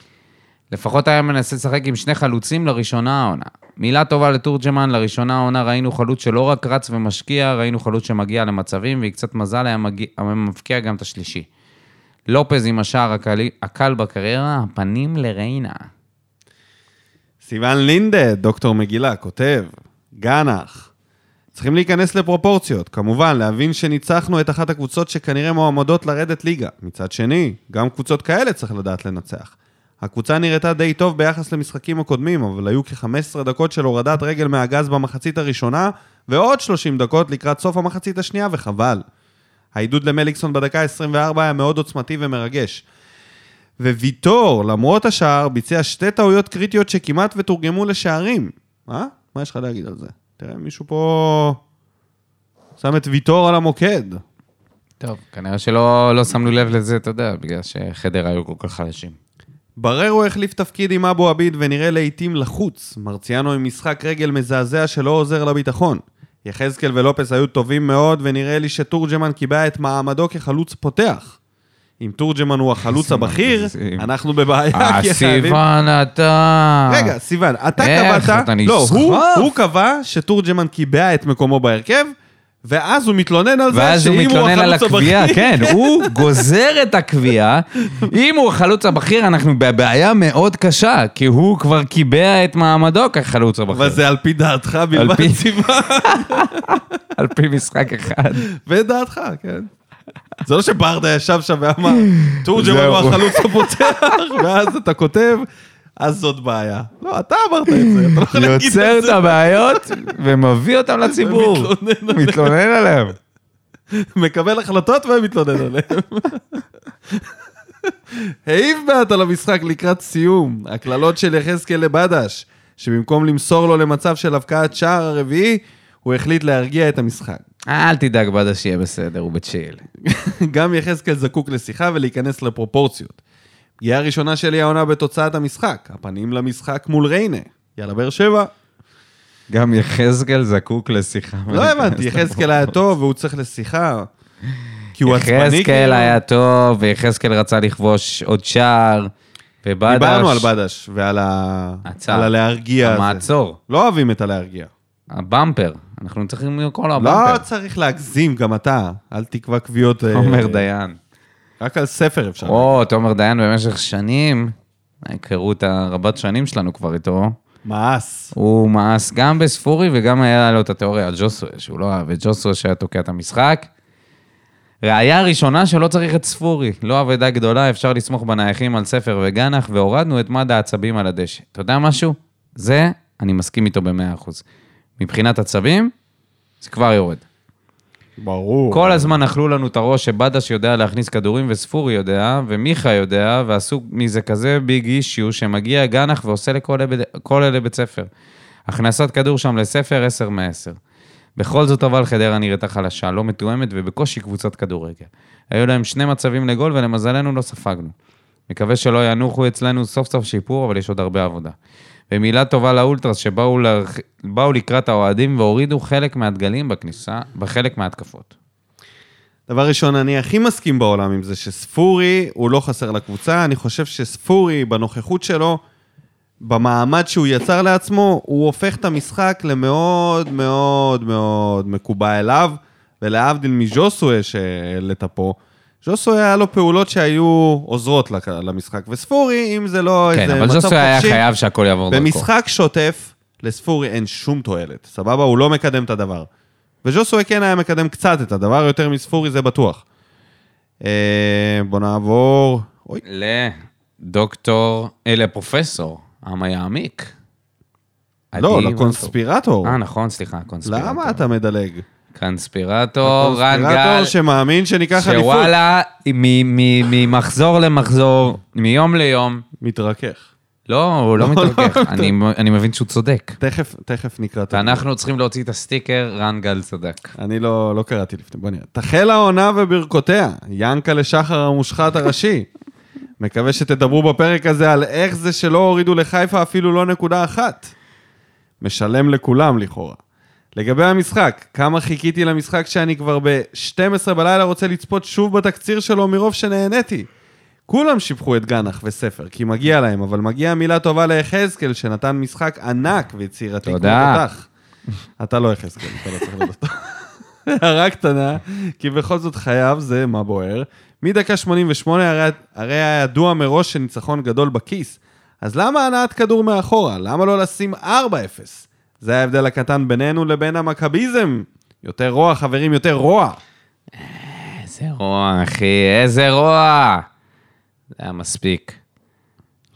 לפחות היה מנסה לשחק עם שני חלוצים לראשונה העונה. מילה טובה לתורג'מן, לראשונה העונה ראינו חלוץ שלא רק רץ ומשקיע, ראינו חלוץ שמגיע למצבים, ועם קצת מזל היה מגיע, מבקיע גם את השלישי. לופז עם השער הקל, הקל בקריירה, הפנים לריינה. סיון לינדה, דוקטור מגילה, כותב, גנח. צריכים להיכנס לפרופורציות. כמובן, להבין שניצחנו את אחת הקבוצות שכנראה מועמדות לרדת ליגה. מצד שני, גם קבוצות כאלה צריך לדעת לנצח. הקבוצה נראתה די טוב ביחס למשחקים הקודמים, אבל היו כ-15 דקות של הורדת רגל מהגז במחצית הראשונה, ועוד 30 דקות לקראת סוף המחצית השנייה, וחבל. העידוד למליקסון בדקה ה-24 היה מאוד עוצמתי ומרגש. וויטור, למרות השער, ביצע שתי טעויות קריטיות שכמעט ותורגמו לשערים. מה? מה יש לך להגיד על זה? תראה, מישהו פה שם את ויטור על המוקד. טוב, כנראה שלא לא שמנו לב לזה, אתה יודע, בגלל שחדר היו כל כך חלשים. בררו החליף תפקיד עם אבו עביד ונראה לעיתים לחוץ. מרציאנו עם משחק רגל מזעזע שלא עוזר לביטחון. יחזקאל ולופס היו טובים מאוד, ונראה לי שתורג'מן קיבע את מעמדו כחלוץ פותח. אם תורג'מן הוא החלוץ הבכיר. אנחנו בבעיה, אה, כי חייבים... סיוון, אתה... רגע, סיוון, אתה איך קבעת... אתה לא, הוא, נסחף? הוא קבע שתורג'מן קיבע את מקומו בהרכב, ואז הוא מתלונן על זה ואז הוא שאם הוא מתלונן על החלוץ הקביעה, הבכיר... כן, הוא גוזר את הקביעה. אם הוא החלוץ הבכיר, אנחנו בבעיה מאוד קשה, כי הוא כבר קיבע את מעמדו כחלוץ הבכיר. אבל זה על פי דעתך בלבד, פי- סיוון. על פי משחק אחד. ודעתך, כן. זה לא שברדה ישב שם ואמר, תורג'מן. הוא החלוץ הפותח, ואז אתה כותב, אז זאת בעיה. לא, אתה אמרת את זה, אתה לא יכול להגיד יוצר את את זה. הבעיות ומביא אותם לציבור. ומתלונן עליהם. מתלונן עליהם. מקבל החלטות ומתלונן עליהן. העיף מעט על המשחק לקראת סיום. הקללות של יחזקאל לבדש, שבמקום למסור לו למצב של הבקעת שער הרביעי, הוא החליט להרגיע את המשחק. אל תדאג, בדה שיהיה בסדר, הוא בצ'יל. גם יחזקאל זקוק לשיחה ולהיכנס לפרופורציות. פגיעה ראשונה שלי העונה בתוצאת המשחק, הפנים למשחק מול ריינה. יאללה, באר שבע. גם יחזקאל זקוק לשיחה. לא הבנתי, יחזקאל היה טוב והוא צריך לשיחה. כי הוא עצבני יחזקאל כאילו. היה טוב, ויחזקאל רצה לכבוש עוד שער, ובדש... דיברנו על בדש ועל ה... עצר. על הלהרגיע הזה. המעצור, לא אוהבים את הלהרגיע. הבמפר. אנחנו צריכים לקרוא לו לא הבמפר. צריך להגזים, גם אתה. אל תקבע קביעות... אה, תומר דיין. רק על ספר אפשר. או, תומר דיין במשך שנים, ההיכרות הרבת שנים שלנו כבר איתו, מאס. הוא מאס גם בספורי וגם היה לו את התיאוריה על ג'וסווה, שהוא לא אהב את ג'וסווה שהיה תוקע את המשחק. ראיה ראשונה שלא צריך את ספורי, לא אבדה גדולה, אפשר לסמוך בנייחים על ספר וגנח, והורדנו את מד העצבים על הדשא. אתה יודע משהו? זה, אני מסכים איתו במאה אחוז. מבחינת עצבים, זה כבר יורד. ברור. כל הזמן אכלו לנו את הראש שבדש יודע להכניס כדורים וספורי יודע, ומיכה יודע, ועשו מזה כזה ביג אישיו שמגיע גנח ועושה לכל אלה- אלה בית ספר. הכנסת כדור שם לספר 10 מ-10. בכל זאת אבל חדרה נראתה חלשה, לא מתואמת ובקושי קבוצת כדורגל. היו להם שני מצבים לגול ולמזלנו לא ספגנו. מקווה שלא ינוחו אצלנו סוף סוף שיפור, אבל יש עוד הרבה עבודה. ומילה טובה לאולטרס שבאו. באו לקראת האוהדים והורידו חלק מהדגלים בכניסה, בחלק מההתקפות. דבר ראשון, אני הכי מסכים בעולם עם זה שספורי הוא לא חסר לקבוצה, אני חושב שספורי בנוכחות שלו, במעמד שהוא יצר לעצמו, הוא הופך את המשחק למאוד מאוד מאוד מקובע אליו, ולהבדיל מז'וסואה שהעלית פה, ז'וסואה היה לו פעולות שהיו עוזרות למשחק, וספורי, אם זה לא כן, איזה אבל מצב ז'וסו היה חופשי, חייב שהכל יעבור דרכו. במשחק שוטף, לספורי אין שום תועלת, סבבה? הוא לא מקדם את הדבר. וז'וסואה כן היה מקדם קצת את הדבר, יותר מספורי זה בטוח. אה, בוא נעבור... אוי, לדוקטור, אה, לפרופסור, עמה יעמיק. לא, לקונספירטור. אה, נכון, סליחה, קונספירטור. למה אתה מדלג? קונספירטור, רן גל, קונספירטור שמאמין שניקח אליפות. שוואלה, ממחזור למחזור, מיום ליום, מתרכך. לא, הוא לא לא, לא, מתווכח, לא. אני- אני מבין שהוא צודק. תכף, תכף נקרא את ואנחנו צריכים להוציא את הסטיקר, רן גל צדק. אני לא, לא קראתי לפני, בוא נראה. תחל העונה וברכותיה, ינקלה שחר המושחת הראשי. מקווה שתדברו בפרק הזה על איך זה שלא הורידו לחיפה אפילו לא נקודה אחת. משלם לכולם לכאורה. לגבי המשחק, כמה חיכיתי למשחק שאני כבר ב-12 בלילה רוצה לצפות שוב בתקציר שלו מרוב שנהניתי. כולם שיבחו את גנח וספר, כי מגיע להם, אבל מגיעה מילה טובה ליחזקאל, שנתן משחק ענק ויצירתי תודה. כמו תותח. אתה לא יחזקאל, אתה לא צריך לדעת. הערה קטנה, כי בכל זאת חייב, זה מה בוער. מדקה 88 הרי, הרי היה ידוע מראש שניצחון גדול בכיס. אז למה הנעת כדור מאחורה? למה לא לשים 4-0? זה ההבדל הקטן בינינו לבין המכביזם. יותר רוע, חברים, יותר רוע. איזה רוע, אחי, איזה רוע. זה היה מספיק.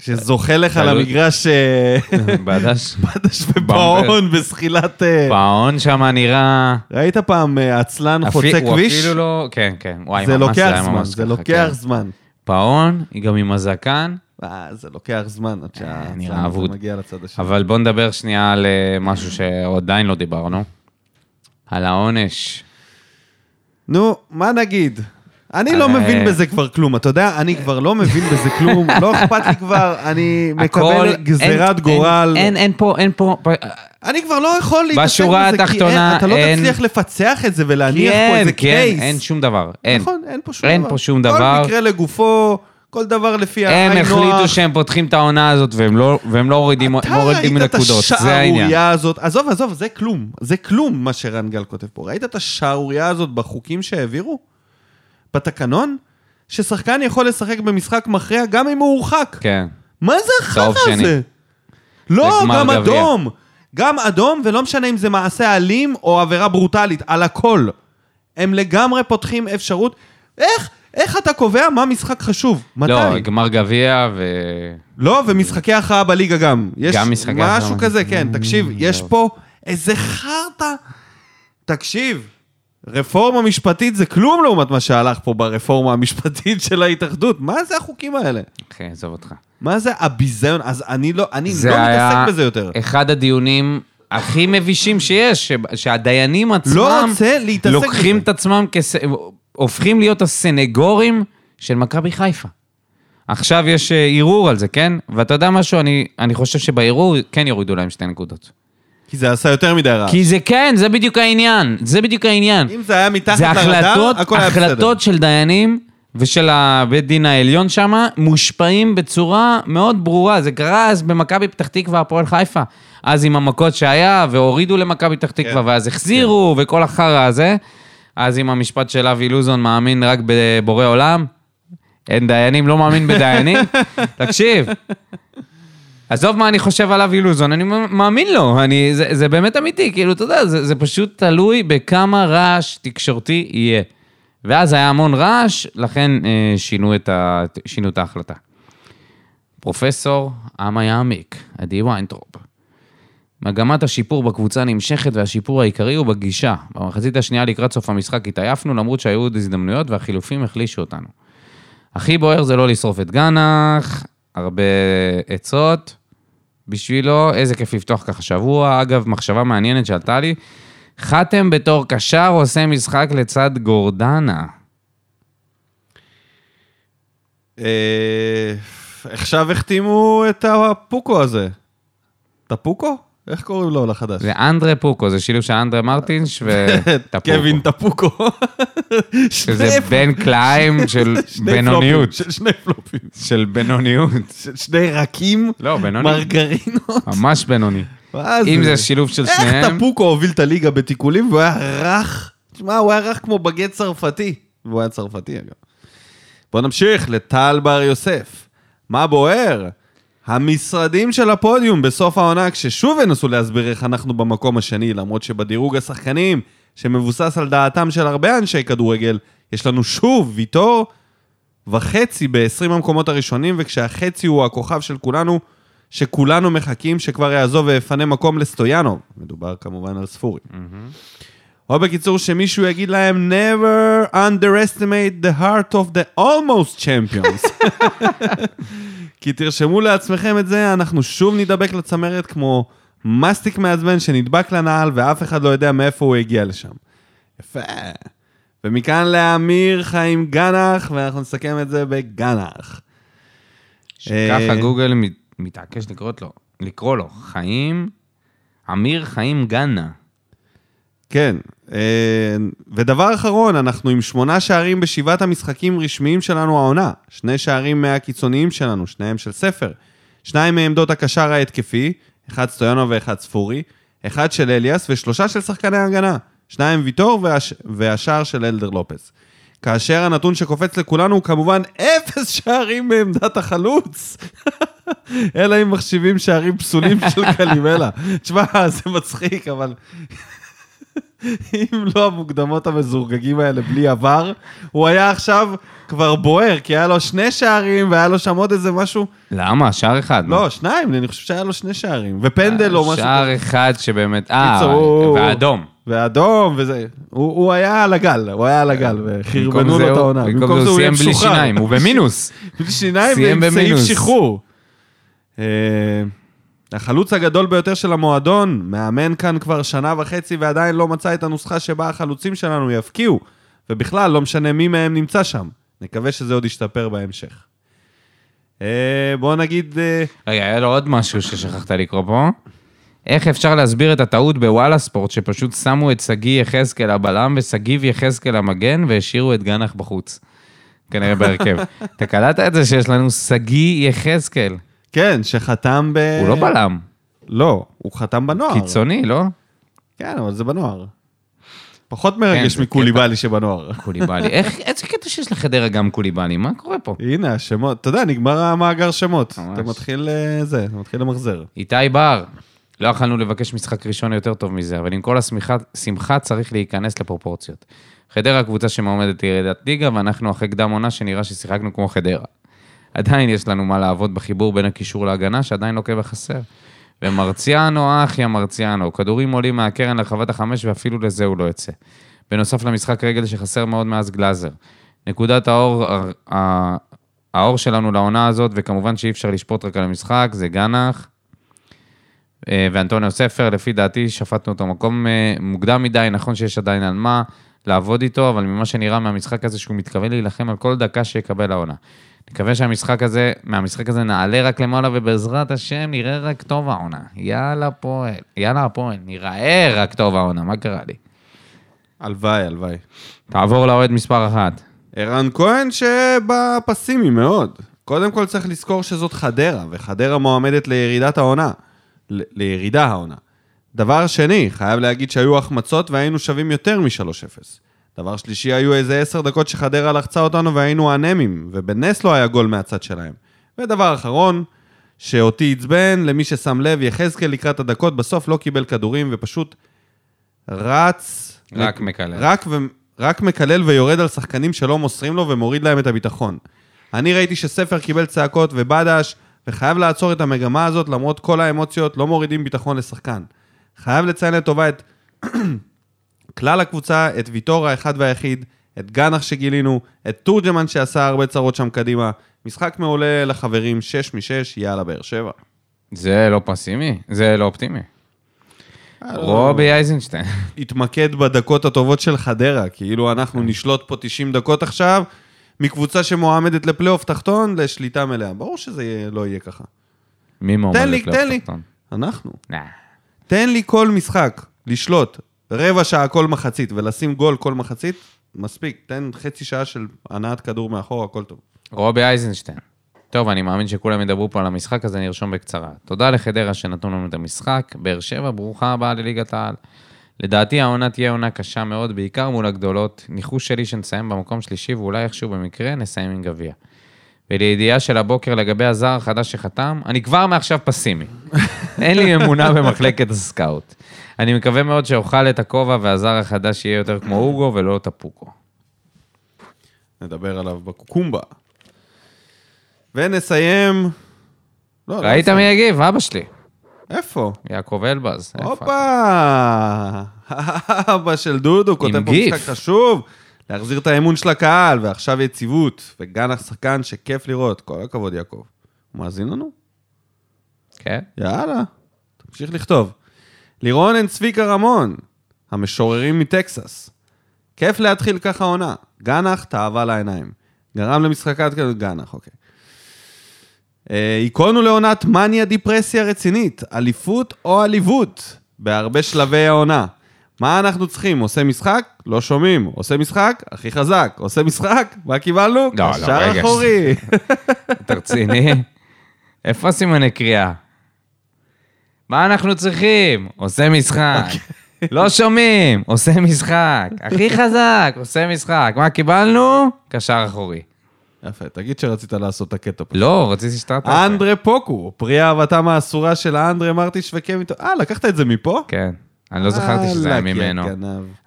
שזוכה לך למגרש אה, בדש, בדש ופאון בזחילת... אה, פאון שם נראה... ראית פעם אה, עצלן חוצה הוא כביש? אפילו לא... כן, כן. וואי, זה ממש לוקח היה זמן, זה לוקח כן. זמן. פאון, היא גם עם הזקן, אה, זה לוקח זמן עד שהצלם אבוד. מגיע לצד השני. אבל בוא נדבר שנייה על אה, משהו שעדיין לא דיברנו. על העונש. נו, מה נגיד? אני לא אה, מבין בזה כבר כלום, אתה יודע, אני כבר לא מבין בזה כלום, לא אכפת לי כבר, אני מקבל אין- גזירת אין- גורל. אין, אין פה, אין פה... אני כבר לא יכול להתעסק בשורה בזה, כי התחתונה, אין- אתה לא אין- תצליח לפצח את זה ולהניח פה כן, איזה כן, קייס. אין שום דבר. אין. נכון, אין פה שום אין דבר. פה שום דבר. כל מקרה לגופו, כל דבר לפי הם העין החליטו נוח. שהם פותחים את העונה הזאת והם לא, והם לא מורידים, אתה ראית את נקודות, זה העניין. השערורייה הזאת, עזוב, עזוב, זה כלום, זה כלום מה שרן גל כותב פה. ראית את השערורייה הזאת בחוקים שהעבירו? בתקנון? ששחקן יכול לשחק במשחק מכריע גם אם הוא הורחק. כן. מה זה החרא. הזה? לא, גם גביע. אדום. גם אדום, ולא משנה אם זה מעשה אלים או עבירה ברוטלית, על הכל. הם לגמרי פותחים אפשרות. איך, איך אתה קובע מה משחק חשוב? מתי? לא, גמר גביע ו... לא, ומשחקי הכרעה בליגה גם. יש גם משחקי הכרעה. משהו כזה, כן. תקשיב, יש פה איזה חרטא. תקשיב, רפורמה משפטית זה כלום לעומת מה שהלך פה ברפורמה המשפטית של ההתאחדות. מה זה החוקים האלה? אחי, עזוב אותך. מה זה הביזיון? אז אני לא, אני זה לא היה מתעסק בזה יותר. אחד הדיונים הכי מבישים שיש, שהדיינים עצמם לא רוצה להתעסק לוקחים בזה. את עצמם, כס... הופכים להיות הסנגורים של מכבי חיפה. עכשיו יש אה, ערעור על זה, כן? ואתה יודע משהו? אני, אני חושב שבערעור כן יורידו להם שתי נקודות. כי זה עשה יותר מדי רע. כי זה כן, זה בדיוק העניין. זה בדיוק העניין. אם זה היה מתחת זה לרדאר, הכל היה בסדר. החלטות של דיינים ושל הבית דין העליון שם, מושפעים בצורה מאוד ברורה. זה קרה אז במכבי פתח תקווה, הפועל חיפה. אז עם המכות שהיה, והורידו למכבי פתח תקווה, כן. ואז החזירו, וכל החרא הזה. אז עם המשפט של אבי לוזון, מאמין רק בבורא עולם. אין דיינים, לא מאמין בדיינים. תקשיב, עזוב מה אני חושב על אבי לוזון, אני מאמין לו, אני, זה, זה באמת אמיתי, כאילו, אתה יודע, זה, זה פשוט תלוי בכמה רעש תקשורתי יהיה. ואז היה המון רעש, לכן אה, שינו, את ה, שינו את ההחלטה. פרופסור עמה יעמיק, עדי ויינטרופ. מגמת השיפור בקבוצה נמשכת והשיפור העיקרי הוא בגישה. במחצית השנייה לקראת סוף המשחק התעייפנו, למרות שהיו עוד הזדמנויות והחילופים החלישו אותנו. הכי בוער זה לא לשרוף את גנח, הרבה עצות בשבילו, איזה כיף לפתוח ככה שבוע. אגב, מחשבה מעניינת שעלתה לי, חתם בתור קשר עושה משחק לצד גורדנה. אה, עכשיו החתימו את הפוקו הזה. את הפוקו? איך קוראים לו לחדש? זה אנדרה פוקו, זה שילוב של אנדרה מרטינש וטפוקו. קווין טפוקו. שזה בן קליים של בינוניות. של שני פלופים. של בינוניות. של שני רקים, לא, בינוני. מרגרינות. ממש בינוני. אם זה שילוב של איך שניהם, טפוקו הוביל את הליגה בתיקולים והוא היה רך? תשמע, הוא היה רך כמו בגט צרפתי. והוא היה צרפתי אגב. בוא נמשיך לטל בר יוסף. מה בוער? המשרדים של הפודיום בסוף העונה, כששוב ינסו להסביר איך אנחנו במקום השני, למרות שבדירוג השחקנים, שמבוסס על דעתם של הרבה אנשי כדורגל, יש לנו שוב ויטור וחצי ב-20 המקומות הראשונים, וכשהחצי הוא הכוכב של כולנו, שכולנו מחכים שכבר יעזוב ויפנה מקום לסטויאנוב. מדובר כמובן על ספורי. או בקיצור, שמישהו יגיד להם, never underestimate the heart of the almost champions. כי תרשמו לעצמכם את זה, אנחנו שוב נדבק לצמרת כמו מסטיק מעצבן שנדבק לנעל ואף אחד לא יודע מאיפה הוא הגיע לשם. יפה. ומכאן לאמיר חיים גנח, ואנחנו נסכם את זה בגנח. שככה אה, גוגל מת- מתעקש לקרוא לו, לקרוא לו, חיים, אמיר חיים גנה. כן, אה, ודבר אחרון, אנחנו עם שמונה שערים בשבעת המשחקים רשמיים שלנו העונה. שני שערים מהקיצוניים שלנו, שניהם של ספר. שניים מעמדות הקשר ההתקפי, אחד סטויאנו ואחד ספורי, אחד של אליאס ושלושה של שחקני הגנה. שניים ויטור והש... והשער של אלדר לופס. כאשר הנתון שקופץ לכולנו הוא כמובן אפס שערים מעמדת החלוץ. אלא אם מחשיבים שערים פסולים של קלימלה. תשמע, זה מצחיק, אבל אם לא המוקדמות המזורגגים האלה בלי עבר, הוא היה עכשיו כבר בוער, כי היה לו שני שערים והיה לו שם עוד איזה משהו. למה? שער אחד. לא, שניים, אני חושב שהיה לו שני שערים. ופנדל או משהו. שער אחד שבאמת, אה, ואדום. ואדום וזה. הוא, הוא היה על הגל, הוא היה על הגל, וחרבנו לו את העונה. במקום זה הוא סיים בלי. שיניים, הוא במינוס. בלי שיניים סיים ועם סעיף במינוס. שחרור. החלוץ הגדול ביותר של המועדון, מאמן כאן כבר שנה וחצי ועדיין לא מצא את הנוסחה שבה החלוצים שלנו יבקיעו, ובכלל, לא משנה מי מהם נמצא שם. נקווה שזה עוד ישתפר בהמשך. אה, בואו נגיד, אה, רגע, היה לו עוד משהו ששכחת לקרוא פה. איך אפשר להסביר את הטעות בוואלה ספורט, שפשוט שמו את שגיא יחזקאל הבלם ושגיב יחזקאל המגן והשאירו את גנח בחוץ? כנראה בהרכב. אתה קלטת את זה שיש לנו שגיא יחזקאל. כן, שחתם ב... הוא לא בלם, לא, הוא חתם בנוער. קיצוני, לא? כן, אבל זה בנוער. פחות מרגש כן, מקוליבאלי שבנוער. קוליבאלי. איך, איזה קטע שיש לחדרה גם קוליבאלי, מה קורה פה? הנה השמות, אתה יודע, נגמר המאגר שמות. ממש. אתה מתחיל אה, זה, אתה מתחיל למחזר. איתי בר, לא יכלנו לבקש משחק ראשון יותר טוב מזה, אבל עם כל השמחה שמחה צריך להיכנס לפרופורציות. חדרה קבוצה שמעומדת לירידת ליגה, ואנחנו אחרי קדם עונה שנראה ששיחקנו כמו חדרה. עדיין יש לנו מה לעבוד בחיבור בין הקישור להגנה, שעדיין לוקה בחסר. ומרציאנו, אחי המרציאנו, כדורים עולים מהקרן לרחבת החמש, ואפילו לזה הוא לא יוצא. בנוסף למשחק רגל שחסר מאוד מאז גלאזר. נקודת האור, האור שלנו לעונה הזאת, וכמובן שאי אפשר לשפוט רק על המשחק, זה גנח. אה, ואנטוניו ספר, לפי דעתי, שפטנו אותו מקום אה, מוקדם מדי, נכון שיש עדיין על מה לעבוד איתו, אבל ממה שנראה מהמשחק הזה, שהוא מתכוון להילחם על כל דקה שיקבל העונה. נקווה שהמשחק הזה, מהמשחק הזה נעלה רק למעלה, ובעזרת השם נראה רק טוב העונה. יאללה פועל, יאללה הפועל, נראה רק טוב העונה, מה קרה לי? הלוואי, הלוואי. תעבור לאוהד מספר אחת. ערן כהן שבא פסימי מאוד. קודם כל צריך לזכור שזאת חדרה, וחדרה מועמדת לירידת העונה. ל- לירידה העונה. דבר שני, חייב להגיד שהיו החמצות והיינו שווים יותר מ-3-0. דבר שלישי, היו איזה עשר דקות שחדרה לחצה אותנו והיינו אנמים, ובנס לא היה גול מהצד שלהם. ודבר אחרון, שאותי עצבן, למי ששם לב, יחזקאל לקראת הדקות בסוף לא קיבל כדורים ופשוט רץ... רק מקלל. רק, ו... רק מקלל ויורד על שחקנים שלא מוסרים לו ומוריד להם את הביטחון. אני ראיתי שספר קיבל צעקות ובדש, וחייב לעצור את המגמה הזאת, למרות כל האמוציות, לא מורידים ביטחון לשחקן. חייב לציין לטובה את כלל הקבוצה, את ויטור האחד והיחיד, את גנח שגילינו, את תורג'מן שעשה הרבה צרות שם קדימה. משחק מעולה לחברים, 6 מ-6, יאללה, באר שבע. זה לא פסימי, זה לא אופטימי. אה, לא. רובי אייזנשטיין. התמקד בדקות הטובות של חדרה, כאילו אנחנו כן. נשלוט פה 90 דקות עכשיו, מקבוצה שמועמדת לפלייאוף תחתון לשליטה מלאה. ברור שזה לא יהיה ככה. מי מועמד לפלייאוף. תחתון? אנחנו. תן לי כל משחק לשלוט רבע שעה כל מחצית ולשים גול כל מחצית, מספיק. תן חצי שעה של הנעת כדור מאחור, הכל טוב. רובי אייזנשטיין. טוב, אני מאמין שכולם ידברו פה על המשחק, אז אני ארשום בקצרה. תודה לחדרה שנתנו לנו את המשחק. באר שבע, ברוכה הבאה לליגת העל. לדעתי העונה תהיה עונה קשה מאוד, בעיקר מול הגדולות. ניחוש שלי שנסיים במקום שלישי, ואולי איכשהו במקרה נסיים עם גביע. ולידיעה של הבוקר לגבי הזר החדש שחתם, אני כבר מעכשיו פסימי. אין לי אמונה במחלקת הסקאוט. אני מקווה מאוד שאוכל את הכובע והזר החדש יהיה יותר כמו אוגו ולא טפוקו. נדבר עליו בקוקומבה. ונסיים... לא, לא ראית נסיים. מי יגיב? אבא שלי. איפה? יעקב אלבז. הופה! אבא של דודו כותב פה. משחק חשוב, להחזיר את האמון של הקהל, ועכשיו יציבות, וגן השחקן שכיף לראות. כל הכבוד, יעקב. הוא מאזין לנו? כן. יאללה, תמשיך לכתוב. לירון אין צביקה רמון, המשוררים מטקסס. כיף להתחיל ככה עונה. גנח, תאווה לעיניים. גרם למשחקת כזה, גנח, אוקיי. אה, היכונו לעונת מניה דיפרסיה רצינית, אליפות או עליבות, בהרבה שלבי העונה. מה אנחנו צריכים? עושה משחק? לא שומעים. עושה משחק? הכי חזק. עושה משחק? מה קיבלנו? לא, לא, רגע. אחורי. אתה רציני? איפה סימני קריאה? מה אנחנו צריכים? עושה משחק. לא שומעים, עושה משחק. הכי חזק, עושה משחק. מה קיבלנו? קשר אחורי. יפה, תגיד שרצית לעשות את הקטו. לא, רציתי שאתה... אנדרה פוקו, פרי אהבתם האסורה של האנדרה מרטיש וקווין... טו- אה, לקחת את זה מפה? כן. אני לא זכרתי שזה היה יא ממנו.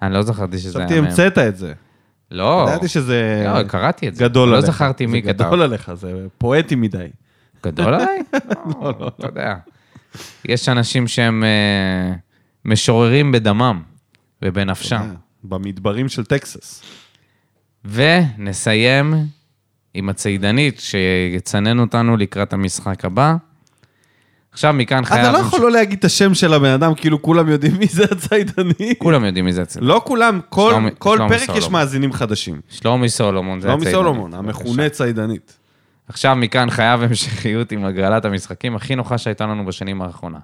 אני לא זכרתי שזה היה חשבתי ממנו. המצאת את זה. לא. ידעתי שזה לא, קראתי את זה. גדול לא עליך. זכרתי מי זה כתב. גדול עליך, זה פואטי מדי. גדול עליי? לא, אתה יודע. יש אנשים שהם אה, משוררים בדמם ובנפשם. במדברים של טקסס. ונסיים עם הצידנית שיצנן אותנו לקראת המשחק הבא. עכשיו מכאן חייב... אתה לא יכול לא להגיד את השם של הבן אדם, כאילו כולם יודעים מי זה הציידני. כולם יודעים מי זה אצל... לא כולם, כל- שלומי- כל שלומי פרק יש. מאזינים חדשים. שלומי סולומון, זה שלומי הצידנית. סולומון. המכונה ציידנית. עכשיו מכאן חייב המשכיות עם הגרלת המשחקים הכי נוחה שהייתה לנו בשנים האחרונה.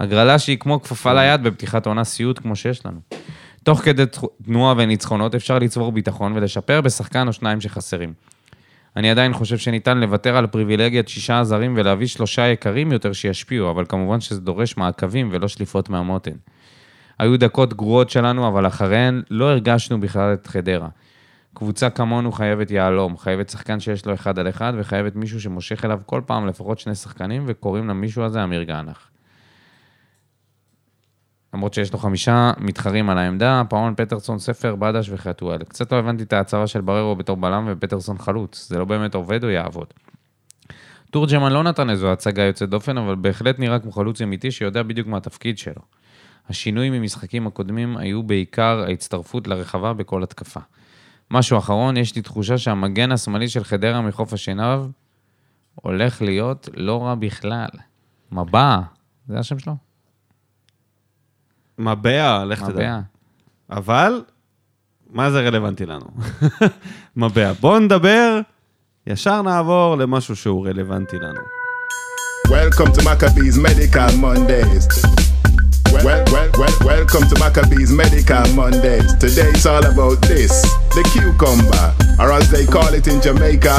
הגרלה שהיא כמו כפפה ליד בפתיחת עונה סיוט כמו שיש לנו. תוך כדי תנועה וניצחונות אפשר לצבור ביטחון ולשפר בשחקן או שניים שחסרים. אני עדיין חושב שניתן לוותר על פריבילגיית שישה הזרים ולהביא שלושה יקרים יותר שישפיעו, אבל כמובן שזה דורש מעקבים ולא שליפות מהמותן. היו דקות גרועות שלנו, אבל אחריהן לא הרגשנו בכלל את חדרה. קבוצה כמונו חייבת יהלום, חייבת שחקן שיש לו אחד על אחד, וחייבת מישהו שמושך אליו כל פעם לפחות שני שחקנים, וקוראים למישהו הזה אמיר גנח. למרות שיש לו חמישה מתחרים על העמדה, פאון, פטרסון, ספר, בדש וחתואל. קצת לא הבנתי את ההצהרה של בררו בתור בלם ופטרסון חלוץ. זה לא באמת עובד או יעבוד. תורג'מן לא נתן איזו הצגה יוצאת דופן, אבל בהחלט נראה כמו חלוץ אמיתי שיודע בדיוק מה התפקיד שלו. השינוי ממשחקים הקודמים היו בעיקר ההצטרפות לרחבה בכל התקפה. משהו אחרון, יש לי תחושה שהמגן השמאלי של חדרה מחוף השנהב הולך להיות לא רע בכלל. מבע, זה השם שלו? מבע, לך תדע. מבע. אבל, מה זה רלוונטי לנו? מבע. בואו נדבר, ישר נעבור למשהו שהוא רלוונטי לנו. Welcome to Maccabees Medical Mondays. Well, well, well, welcome to Maccabees Medical Mondays. Today it's all about this the cucumber, or as they call it in Jamaica,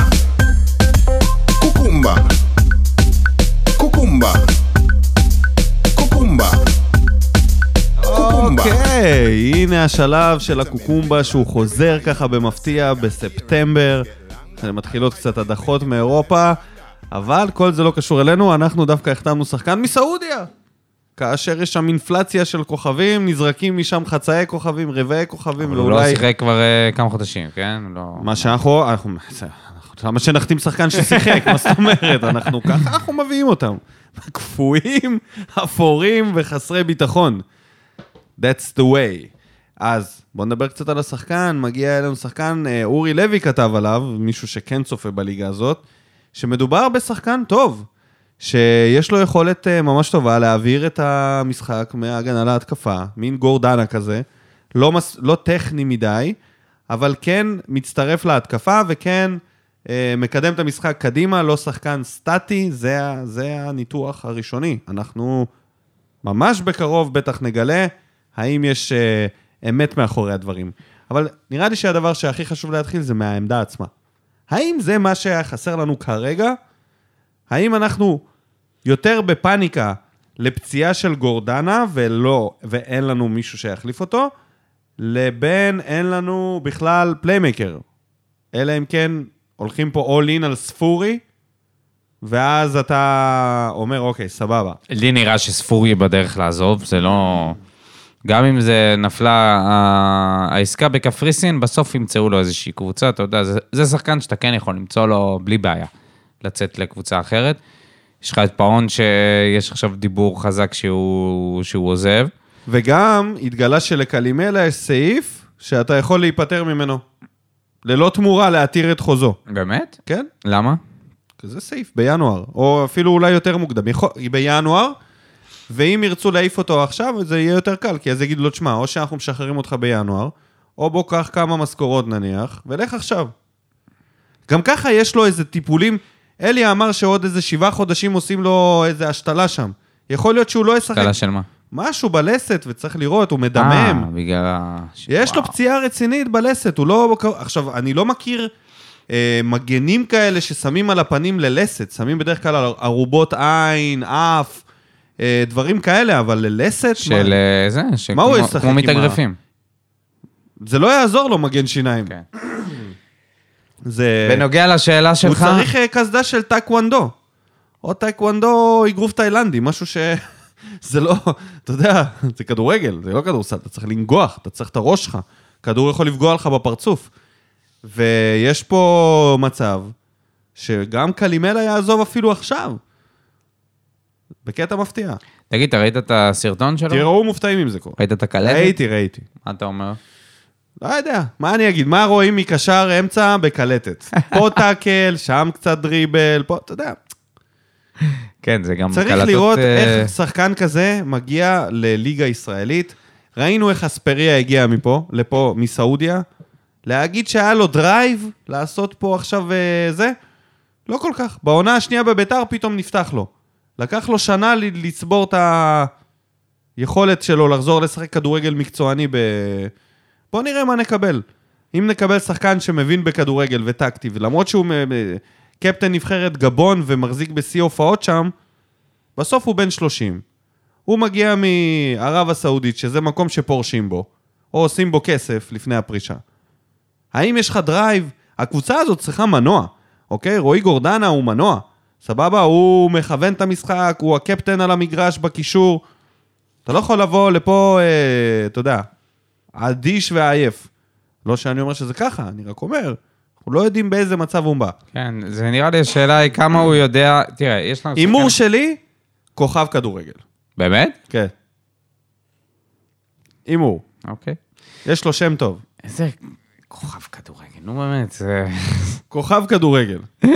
cucumba. Cucumba. Cucumba. אוקיי, הנה השלב של הקוקומבה שהוא חוזר ככה במפתיע בספטמבר. מתחילות קצת הדחות מאירופה, אבל כל זה לא קשור אלינו, אנחנו דווקא החתמנו שחקן מסעודיה. כאשר יש שם אינפלציה של כוכבים, נזרקים משם חצאי כוכבים, רבעי כוכבים, אבל הוא לא ואולי... שיחק כבר אה, כמה חודשים, כן? לא... מה שאנחנו, אנחנו- למה שנחתים שחקן ששיחק, מה זאת אומרת? אנחנו ככה, אנחנו מביאים אותם. קפואים, אפורים וחסרי ביטחון. That's the way. אז בואו נדבר קצת על השחקן, מגיע אלינו שחקן, אה, אורי לוי כתב עליו, מישהו שכן צופה בליגה הזאת, שמדובר בשחקן טוב, שיש לו יכולת אה, ממש טובה להעביר את המשחק מההגנה להתקפה, מין גורדנה כזה, לא, מס, לא טכני מדי, אבל כן מצטרף להתקפה וכן אה, מקדם את המשחק קדימה, לא שחקן סטטי, זה, זה הניתוח הראשוני. אנחנו ממש בקרוב בטח נגלה האם יש אה, אמת מאחורי הדברים. אבל נראה לי שהדבר שהכי חשוב להתחיל זה מהעמדה עצמה. האם זה מה שהיה חסר לנו כרגע? האם אנחנו יותר בפאניקה לפציעה של גורדנה ולא, ואין לנו מישהו שיחליף אותו, לבין אין לנו בכלל playmaker. אלא אם כן הולכים פה all in על ספורי, ואז אתה אומר, אוקיי, סבבה. לי נראה שספורי בדרך לעזוב, זה לא... גם אם זה נפלה ה- העסקה בקפריסין, בסוף ימצאו לו איזושהי קבוצה, אתה יודע, זה, זה שחקן שאתה כן יכול למצוא לו בלי בעיה, לצאת לקבוצה אחרת. יש לך את פאון שיש עכשיו דיבור חזק שהוא, שהוא עוזב. וגם התגלה שלקלימלה יש סעיף שאתה יכול להיפטר ממנו. ללא תמורה להתיר את חוזו. באמת? כן? למה? כזה סעיף, בינואר. או אפילו אולי יותר מוקדם. יכול, בינואר, ואם ירצו להעיף אותו עכשיו, זה יהיה יותר קל, כי אז יגידו לו, תשמע, או שאנחנו משחררים אותך בינואר, או בוא קח כמה משכורות נניח, ולך עכשיו. גם ככה יש לו איזה טיפולים. אלי אמר שעוד איזה שבעה חודשים עושים לו איזה השתלה שם. יכול להיות שהוא לא ישחק. השתלה של מה? משהו בלסת, וצריך לראות, הוא מדמם. אה, בגלל ה... יש לו וואו. פציעה רצינית בלסת, הוא לא... עכשיו, אני לא מכיר אה, מגנים כאלה ששמים על הפנים ללסת, שמים בדרך כלל ערובות עין, אף, דברים כאלה, אבל ללסת? של מה? אה, זה, מה שכמו- הוא ישחק כמו ה- מתאגרפים. זה לא יעזור לו, מגן שיניים. כן. זה... בנוגע לשאלה הוא שלך, צריך אה, קסדה של טייקוונדו. או טייקוונדו אגרוף תאילנדי, משהו ש... זה לא, אתה יודע, זה כדורגל, זה לא כדורסל, אתה צריך לנגוח, אתה צריך את הראש שלך. כדור יכול לפגוע לך בפרצוף. ויש פה מצב שגם קלימלה יעזוב אפילו עכשיו. בקטע מפתיע. תגיד, אתה ראית את הסרטון שלו? תראו מופתעים אם זה קורה. ראית את הקלטת? ראיתי, ראיתי. מה אתה אומר? לא יודע, מה אני אגיד? מה רואים מקשר אמצע בקלטת? פה טאקל, שם קצת דריבל, פה, אתה יודע. כן, זה גם צריך קלטות, לראות אה, איך שחקן כזה מגיע לליגה ישראלית. ראינו איך אספריה הגיע מפה, לפה, מסעודיה. להגיד שהיה לו drive לעשות פה עכשיו אה, זה? לא כל כך. בעונה השנייה בביתר פתאום נפתח לו. לקח לו שנה לצבור את היכולת שלו לחזור לשחק כדורגל מקצועני ב... בוא נראה מה נקבל. אם נקבל שחקן שמבין בכדורגל וטקטי, ולמרות שהוא קפטן נבחרת גבון ומחזיק בשיא הופעות שם, בסוף הוא בן 30. הוא מגיע מערב הסעודית, שזה מקום שפורשים בו, או עושים בו כסף לפני הפרישה. האם יש לך drive? הקבוצה הזאת צריכה מנוע, אוקיי? רועי גורדנה הוא מנוע. סבבה? הוא מכוון את המשחק, הוא הקפטן על המגרש בקישור. אתה לא יכול לבוא לפה, אה, אתה יודע, אדיש ועייף. לא שאני אומר שזה ככה, אני רק אומר, אנחנו לא יודעים באיזה מצב הוא בא. כן, זה נראה לי השאלה היא כמה הוא יודע... תראה, יש לנו... הימור שחקן- שלי, כוכב כדורגל. באמת? כן. הימור. אוקיי. יש לו שם טוב. איזה כוכב כדורגל, נו באמת, זה... כוכב כדורגל.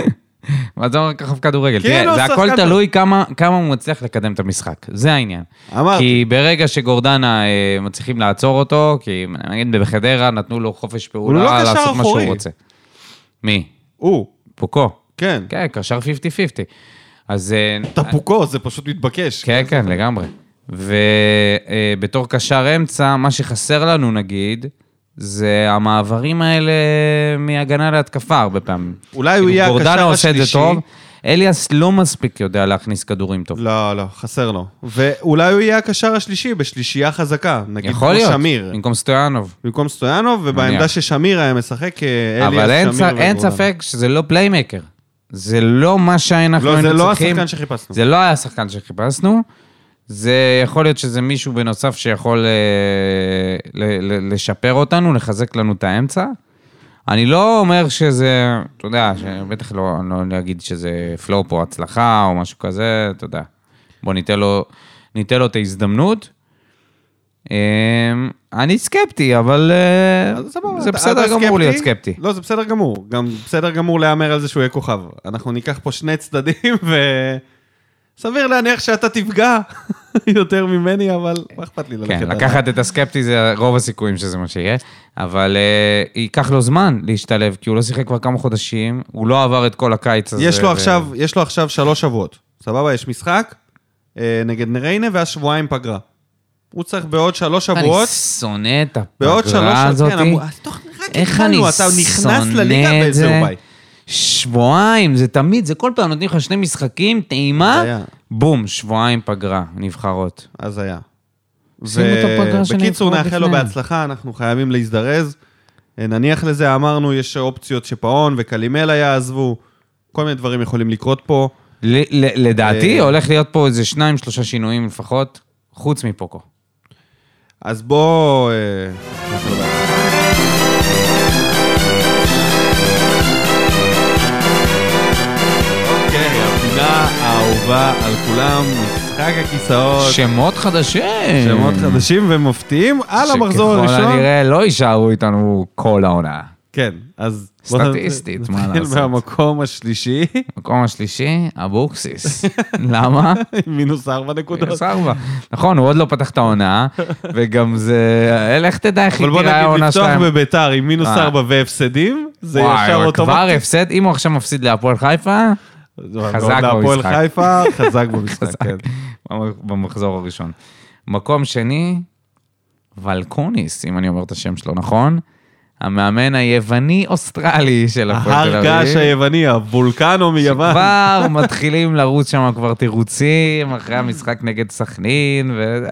מה זה אומר כוכב כדורגל? תראה, זה הכל תלוי כמה הוא מצליח לקדם את המשחק, זה העניין. אמרתי. כי ברגע שגורדנה אה, מצליחים לעצור אותו, כי נגיד בחדרה נתנו לו חופש פעולה לא לעשות מה שהוא. רוצה. מי? הוא, פוקו. כן. כן, קשר 50-50. אז... אה, טפוקו, זה פשוט מתבקש. כן, כן, לגמרי. ובתור קשר אמצע, מה שחסר לנו, נגיד, זה המעברים האלה מהגנה להתקפה הרבה פעמים. אולי הוא כאילו, יהיה גורדנה הקשר עושה את זה השלישי. טוב, אליאס לא מספיק יודע להכניס כדורים טוב. לא, לא, חסר לו. ואולי הוא יהיה הקשר השלישי בשלישייה חזקה. נגיד יכול להיות, שמיר. במקום סטויאנוב. במקום סטויאנוב, ובעמדה. ששמיר היה משחק, אה, אליאס, אבל אין, שמיר ספ- אין וגורדנה. ספק שזה לא playmaker. זה לא מה שאנחנו לא, זה היינו לא צריכים. השחקן שחיפשנו. זה לא היה השחקן שחיפשנו. זה יכול להיות שזה מישהו בנוסף שיכול אה, ל- ל- לשפר אותנו, לחזק לנו את האמצע. אני לא אומר שזה, אתה יודע, בטח לא, לא להגיד שזה פלופ או הצלחה או משהו כזה, אתה יודע. בוא ניתן לו, ניתן לו את ההזדמנות. אה, אני סקפטי, אבל אה, זה בסדר גמור להיות סקפטי. לא, זה בסדר גמור. גם בסדר גמור להמר על זה שהוא יהיה כוכב. אנחנו ניקח פה שני צדדים, וסביר להניח שאתה תפגע יותר ממני, אבל מה אכפת לי ללכת כן? לקחת את הסקפטי זה רוב הסיכויים שזה מה שיהיה, אבל uh, ייקח לו זמן להשתלב, כי הוא לא שיחק כבר כמה חודשים, הוא לא עבר את כל הקיץ הזה. יש לו ו- עכשיו, יש לו עכשיו שלוש שבועות. סבבה? יש משחק, אה, נגד ריינה, ואז שבועיים פגרה. הוא צריך בעוד שלוש אני שבועות, שונא את בעוד שלוש הפגרה הזאת. כן, אמרו, אז תוך, רק איך אני התחלנו, אתה נכנס שונא לליגה את וזהו זה. ביי. שבועיים, זה תמיד, זה כל פעם נותנים לך שני משחקים, טעימה. בום, שבועיים פגרה, נבחרות. אז היה. שימו את הפגרה של בקיצור, הנבחרות נאחל לו. בהצלחה, אנחנו חייבים להזדרז. אה, נניח לזה, אמרנו, יש אופציות שפאון וקלימלה יעזבו, כל מיני דברים יכולים לקרות פה. לדעתי אה, הולך להיות פה איזה שניים, שלושה שינויים לפחות, חוץ מפוקו. אז בוא... האהובה על כולם, משחק הכיסאות, שמות חדשים. שמות חדשים ומפתיעים על המחזור שככל הראשון. הנראה לא יישארו איתנו כל העונה. כן, אז... בוא סטטיסטית, מה נתחיל לעשות? מהמקום השלישי, מקום השלישי, אבוקסיס. למה? מינוס ארבע נקודות. מינוס ארבע. נכון, הוא עוד לא פתח את העונה, וגם זה... אה, לך תדע איך אבל היא בוא תראה נגיד, העונה לפתוח שלהם. בביתר עם מינוס אה. ארבע והפסדים, זה וואי, ישר אבל כבר אוטומטית. הפסד, אם הוא עכשיו מפסיד להפועל חיפה, חזק במשחק. חיפה, חזק במשחק. כן. במחזור הראשון. מקום שני, ולקוניס, אם אני אומר את השם שלו נכון, המאמן היווני-אוסטרלי של הפועל תל אביב. ההר געש היווני, הוולקנו מיוון. כבר מתחילים לרוץ שם כבר תירוצים אחרי המשחק נגד סכנין, וגם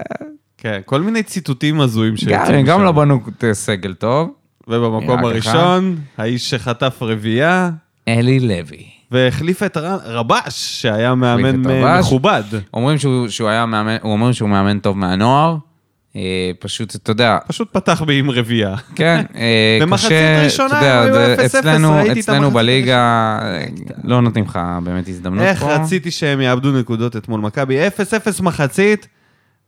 כן, כל מיני ציטוטים הזויים שיוצאים הם גם. לא בנו סגל טוב. ובמקום הראשון, האיש שחטף רביעייה, אלי לוי. והחליף את רבש, שהיה מאמן אה. מכובד. אומרים שהוא, שהוא היה מאמן, הוא אומר שהוא מאמן טוב מהנוער. אה, פשוט, אתה יודע, פשוט פתח בי עם רביעייה. כן, אה, במחצית קשה, ראשונה אתה יודע, הם היו זה- 0-0, אצלנו, אצלנו בליגה לא נותנים לך באמת הזדמנות איך פה. רציתי שהם יאבדו נקודות אתמול מכבי, 0-0 מחצית,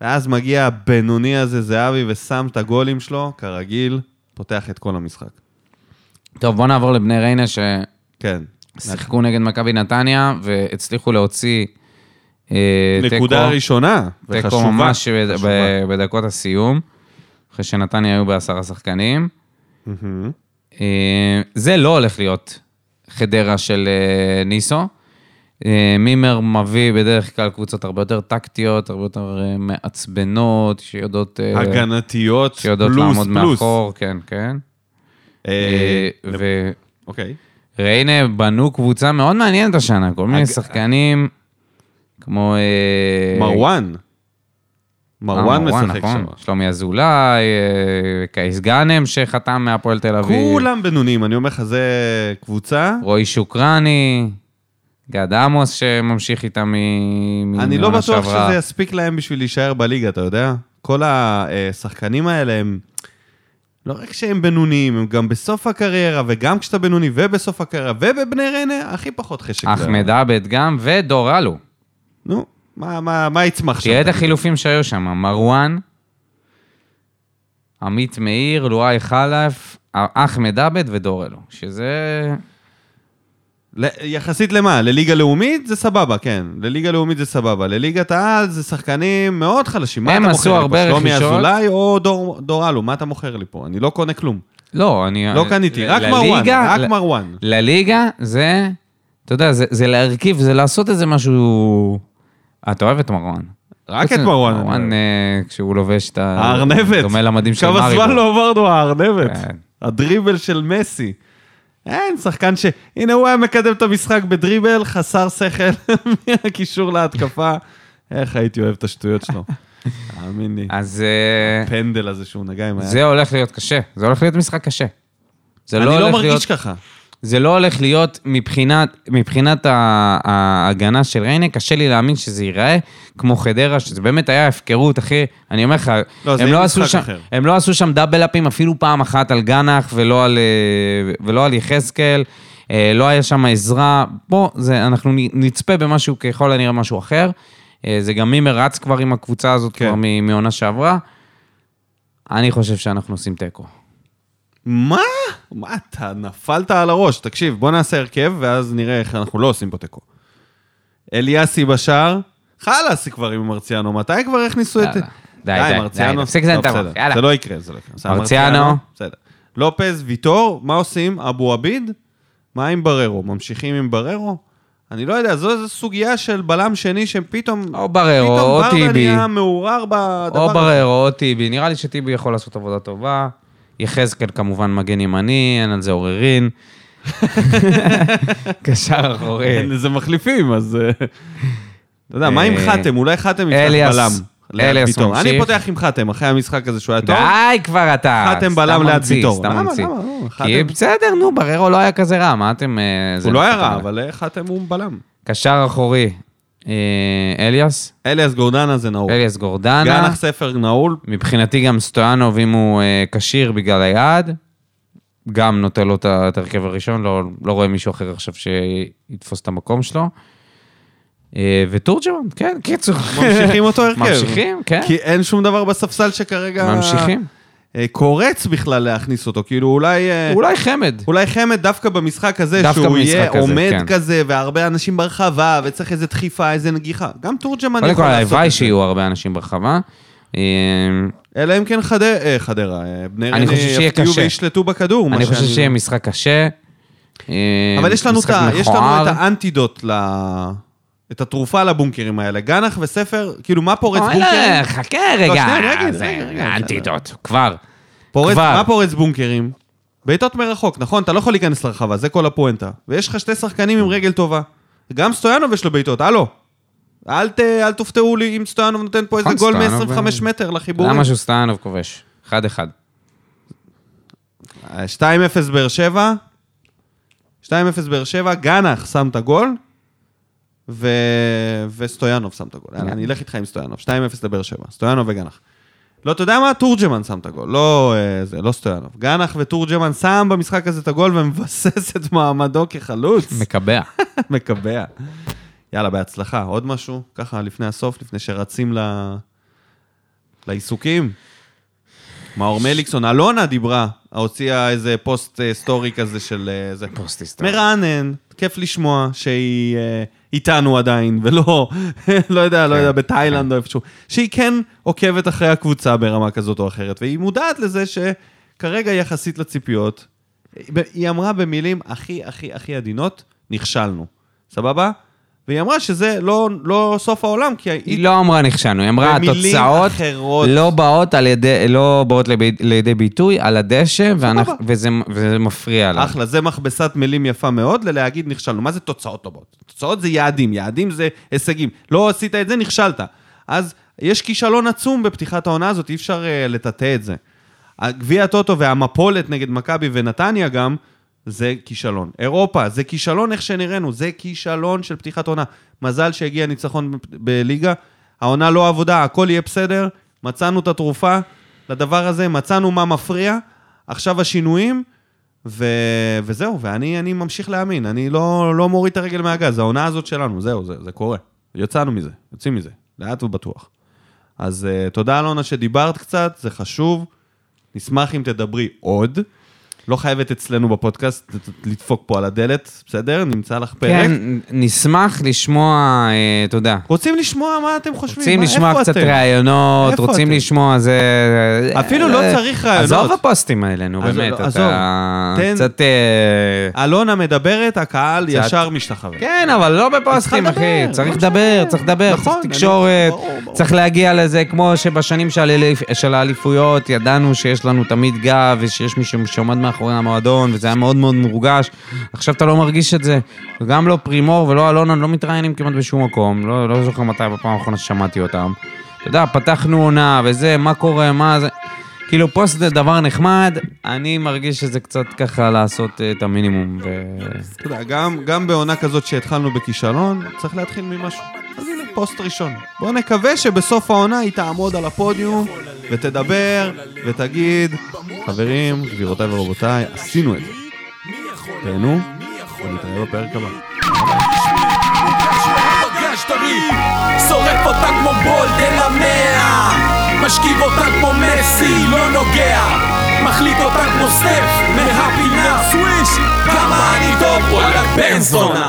ואז מגיע הבינוני הזה, זהבי, ושם את הגולים שלו, כרגיל, פותח את כל המשחק. טוב, בוא נעבור לבני ריינה כן. ששיחקו נגד מכבי נתניה והצליחו להוציא אה, תיקו. נקודה ראשונה, תיקו וחשובה. ממש בד- חשובה. ב- בדקות הסיום, אחרי שנתניה היו בעשרה שחקנים. מהמם. אה, זה לא הולך להיות חדרה של אה, ניסו. אה, מימר מביא בדרך כלל קבוצות הרבה יותר טקטיות, הרבה יותר מעצבנות, שיודעות... הגנתיות, שיודעות פלוס, לעמוד פלוס. מאחור, כן, כן. אה, ו... אוקיי. ריינה בנו קבוצה מאוד מעניינת השנה, כל מיני שחקנים כמו... אה, מרואן. אה, מרואן משחק נכון. שם. שלומי אזולאי, אה, קייס גאנם שחתם מהפועל תל אביב. כולם בינוניים, אני אומר לך, זה קבוצה. רועי שוקרני, גד עמוס שממשיך איתם מ... אני לא בטוח. שזה יספיק להם בשביל להישאר בליגה, אתה יודע? כל השחקנים האלה הם... לא רק שהם בינוניים, הם גם בסוף הקריירה, וגם כשאתה בינוני ובסוף הקריירה, ובבני ריינה, הכי פחות חשק. אחמד עבד גם, ודור אלו. נו, מה, מה, מה יצמח שם? תראה את החילופים שהיו שם, מרואן, עמית מאיר, לואי חלף, אחמד עבד ודור אלו, שזה... יחסית למה? לליגה לאומית זה סבבה, כן. לליגה לאומית זה סבבה. לליגת העל זה שחקנים מאוד חלשים. מה אתה מוכר לי פה? שלומי. אזולאי או דור, דור אלו? מה אתה מוכר לי פה? אני לא קונה כלום. לא, אני... לא קניתי, רק מרואן, רק מרואן. לליגה זה, אתה יודע, זה, זה להרכיב, זה לעשות איזה משהו... אתה אוהב את מרואן. רק את מרואן. מרואן. אה, כשהוא לובש את ה... הארנבת. דומה למדים של כמה מריבו. זמן לא עברנו הארנבת. כן. הדריבל של מסי. אין, שחקן ש... הנה, הוא היה מקדם את המשחק בדריבל, חסר שכל, מהקישור להתקפה. איך הייתי אוהב את השטויות שלו. תאמין לי. אז אה, הפנדל הזה שהוא נגע עם היד. זה הולך להיות קשה. זה הולך להיות משחק קשה. זה אני לא לא הולך מרגיש להיות... ככה. זה לא הולך להיות מבחינת, מבחינת ההגנה של ריינה, קשה לי להאמין שזה ייראה כמו חדרה, שזה באמת היה הפקרות, אחי. אני אומר לך, לא, זה הם, לא עשו שם, אחר. הם לא עשו שם דאבל-אפים אפילו פעם אחת על גנח ולא על, אה, ולא על יחזקאל, אה, לא היה שם עזרה. בוא, זה, אנחנו נצפה במשהו ככל הנראה משהו אחר. אה, זה גם מימר רץ כבר עם הקבוצה הזאת כן. כבר מעונה שעברה. אני חושב שאנחנו עושים תיקו. מה? מה אתה נפלת על הראש? תקשיב, בוא נעשה הרכב, ואז נראה איך אנחנו לא עושים פה תיקו. אליאסי בשער, חלאס כבר עם מרציאנו, מתי כבר הכניסו את... יאללה. די, די, מרציאנו. תפסיק לזיין טוב, את בסדר. יאללה. זה לא יקרה, זה לא יקרה. מרציאנו. בסדר. לופז, ויטור, מה עושים? אבו עביד? מה עם בררו? ממשיכים עם בררו? אני לא יודע, זו זו סוגיה של בלם שני שפתאום... או בררו, פתאום או ברדה טיבי. נהיה מעורער בדבר או הזה. בררו או טיבי. נראה לי שטיבי יכול לעשות עבודה טובה. יחזקאל כמובן מגן ימני, אין על זה עוררין. קשר אחורי. אין לזה מחליפים, אז... אה, אתה יודע, מה עם אה, חתם? אולי חתם יפתח בלם. אליאס ויטור. אני ממשיך. פותח עם חתם, אחרי המשחק הזה שהוא היה טוב. די כבר אתה. חתם סתם בלם ליד ויטור. סתם ממציא. חתם- כי בסדר, נו, בררו לא היה כזה רע, מה אתם... אה, הוא לא היה רע? אבל חתם הוא בלם. קשר אחורי, אליאס, אליאס גורדנה זה נעול. אליאס גורדנה. גנח ספר נעול. מבחינתי גם סטויאנוב, אם הוא אה, כשיר בגלל היעד, גם נותן לו את ההרכב הראשון, לא, לא רואה מישהו אחר עכשיו שיתפוס את המקום שלו. אה, ותורג'מן, כן, קיצור. ממשיכים אותו הרכב. ממשיכים, כן. כי אין שום דבר בספסל שכרגע... ממשיכים. אה, קורץ בכלל להכניס אותו. כאילו אולי... אה, אולי חמד. אולי חמד דווקא במשחק הזה, דווקא שהוא במשחק יהיה הזה, עומד כן. כזה, והרבה אנשים ברחבה, וצריך איזה דחיפה, איזה נגיחה. גם תורג'מן קודם יכול כל, לעשות הלוואי את זה. שיהיו הרבה אנשים ברחבה. אה, אלא אם כן חדר- אה, חדרה, בני ריינה יפתיעו. וישלטו בכדור. אני חושב שאני- שיהיה משחק קשה. אבל יש לנו, את יש לנו. את האנטידוט, ל... את התרופה לבונקרים האלה. גנח וספר, כאילו מה פורץ אוי, בונקרים? לא, חכה רגע. אגיד, זה רגע, רגע, אנטידוט, כבר. פורץ, כבר. מה פורץ בונקרים? בעיטות מרחוק, נכון? אתה לא יכול להיכנס לרחבה, זה כל הפואנטה. ויש לך שתי שחקנים עם רגל טובה. גם סטויאנוב יש לו בעיטות, הלו. אל, ת, אל תופתעו לי אם סטויאנוב נותן פה איזה נכון, גול סטויאנוב, מ-25 אה, מטר לחיבורים. למה שוסטיינוב כובש? 1-1. 2-0 באר שבע, 2-0 באר שבע, גנח שם את הגול, ו... וסטויאנוב שם את הגול. יאללה, אני אלך איתך עם סטויאנוב, 2-0 לבאר שבע, סטויאנוב וגנח. לא, אתה יודע מה? תורג'מן שם את הגול, לא, אה, זה, לא סטויאנוב. גנח ותורג'מן שם במשחק הזה את הגול ומבסס את מעמדו כחלוץ. מקבע. מקבע. יאללה, בהצלחה. עוד משהו? ככה, לפני הסוף, לפני שרצים ל... לעיסוקים. מאור מליקסון, אלונה דיברה, הוציאה איזה פוסט אה, סטורי כזה של אה. פוסט היסטורי. מרענן, כיף לשמוע שהיא אה, איתנו עדיין, ולא, לא יודע, לא יודע, בתאילנד או איפשהו. שהיא כן עוקבת אחרי הקבוצה ברמה כזאת או אחרת, והיא מודעת לזה שכרגע יחסית לציפיות, היא אמרה במילים הכי הכי הכי עדינות, נכשלנו. סבבה? והיא אמרה שזה לא, לא סוף העולם, כי היא לא אמרה נכשלנו, היא אמרה התוצאות אחרות. לא באות על ידי, לא באות לידי, לידי ביטוי על הדשא, ואנחנו-. וזה, וזה מפריע לה. אחלה, זה מכבסת מילים יפה מאוד ללהגיד נכשלנו. מה זה תוצאות טובות? תוצאות זה יעדים, יעדים זה הישגים. לא עשית את זה, נכשלת. אז יש כישלון עצום בפתיחת העונה הזאת, אי אפשר uh, לטאטא את זה. גביע הטוטו והמפולת נגד מכבי ונתניה גם, זה כישלון. אירופה, זה כישלון איך שנראינו, זה כישלון של פתיחת עונה. מזל שהגיע ניצחון בליגה, העונה לא עבודה, הכל יהיה בסדר, מצאנו את התרופה לדבר הזה, מצאנו מה מפריע, עכשיו השינויים, ו... וזהו, ואני אני ממשיך להאמין, אני לא, לא מוריד את הרגל מהגז, העונה הזאת שלנו, זהו, זה, זה קורה. יצאנו מזה, יוצאים מזה, לאט ובטוח. אז uh, תודה אלונה שדיברת קצת, זה חשוב. נשמח אם תדברי עוד. לא חייבת אצלנו בפודקאסט לדפוק פה על הדלת, בסדר? נמצא לך פרק. כן, נשמח לשמוע, אה, אתה יודע. רוצים לשמוע מה אתם חושבים? רוצים מה- לשמוע קצת אתם? ראיונות, רוצים אתם? לשמוע זה... אפילו לא אה, צריך ראיונות. עזוב הפוסטים האלה, נו, באמת, עזוב. אתה תן- קצת... אה, אלונה מדברת, הקהל. ישר משתחווה. כן, אבל לא בפוסטים, אחי. לדבר, צריך לא לדבר, משנה. צריך לדבר, נכון, צריך תקשורת. צריך להגיע לזה, כמו שבשנים של האליפויות ידענו שיש לנו תמיד גב, ושיש מישהו שעומד מאחורי המועדון, וזה היה מאוד מאוד מורגש. עכשיו אתה לא מרגיש את זה. וגם לא פרימור ולא אלונה לא מתראיינים כמעט בשום מקום. לא לא זוכר מתי בפעם האחרונה ששמעתי אותם. אתה יודע, פתחנו עונה וזה, מה קורה, מה זה... כאילו פוסט זה דבר נחמד, אני מרגיש שזה קצת ככה לעשות אה, את המינימום. ו... אתה יודע, גם, גם בעונה כזאת שהתחלנו בכישלון, צריך להתחיל ממשהו. פוסט ראשון. בואו נקווה שבסוף העונה היא תעמוד על הפודיום ותדבר ותגיד, חברים, גבירותיי ורבותיי, עשינו את זה. תהנו, ונתראה בפרק הבא. שורף אותה כמו בולד אל המאה משכיב אותה כמו מסי, לא נוגע מחליט אותה כמו סטף, מהפינה סוויש כמה אני טוב, וואלה בן זונה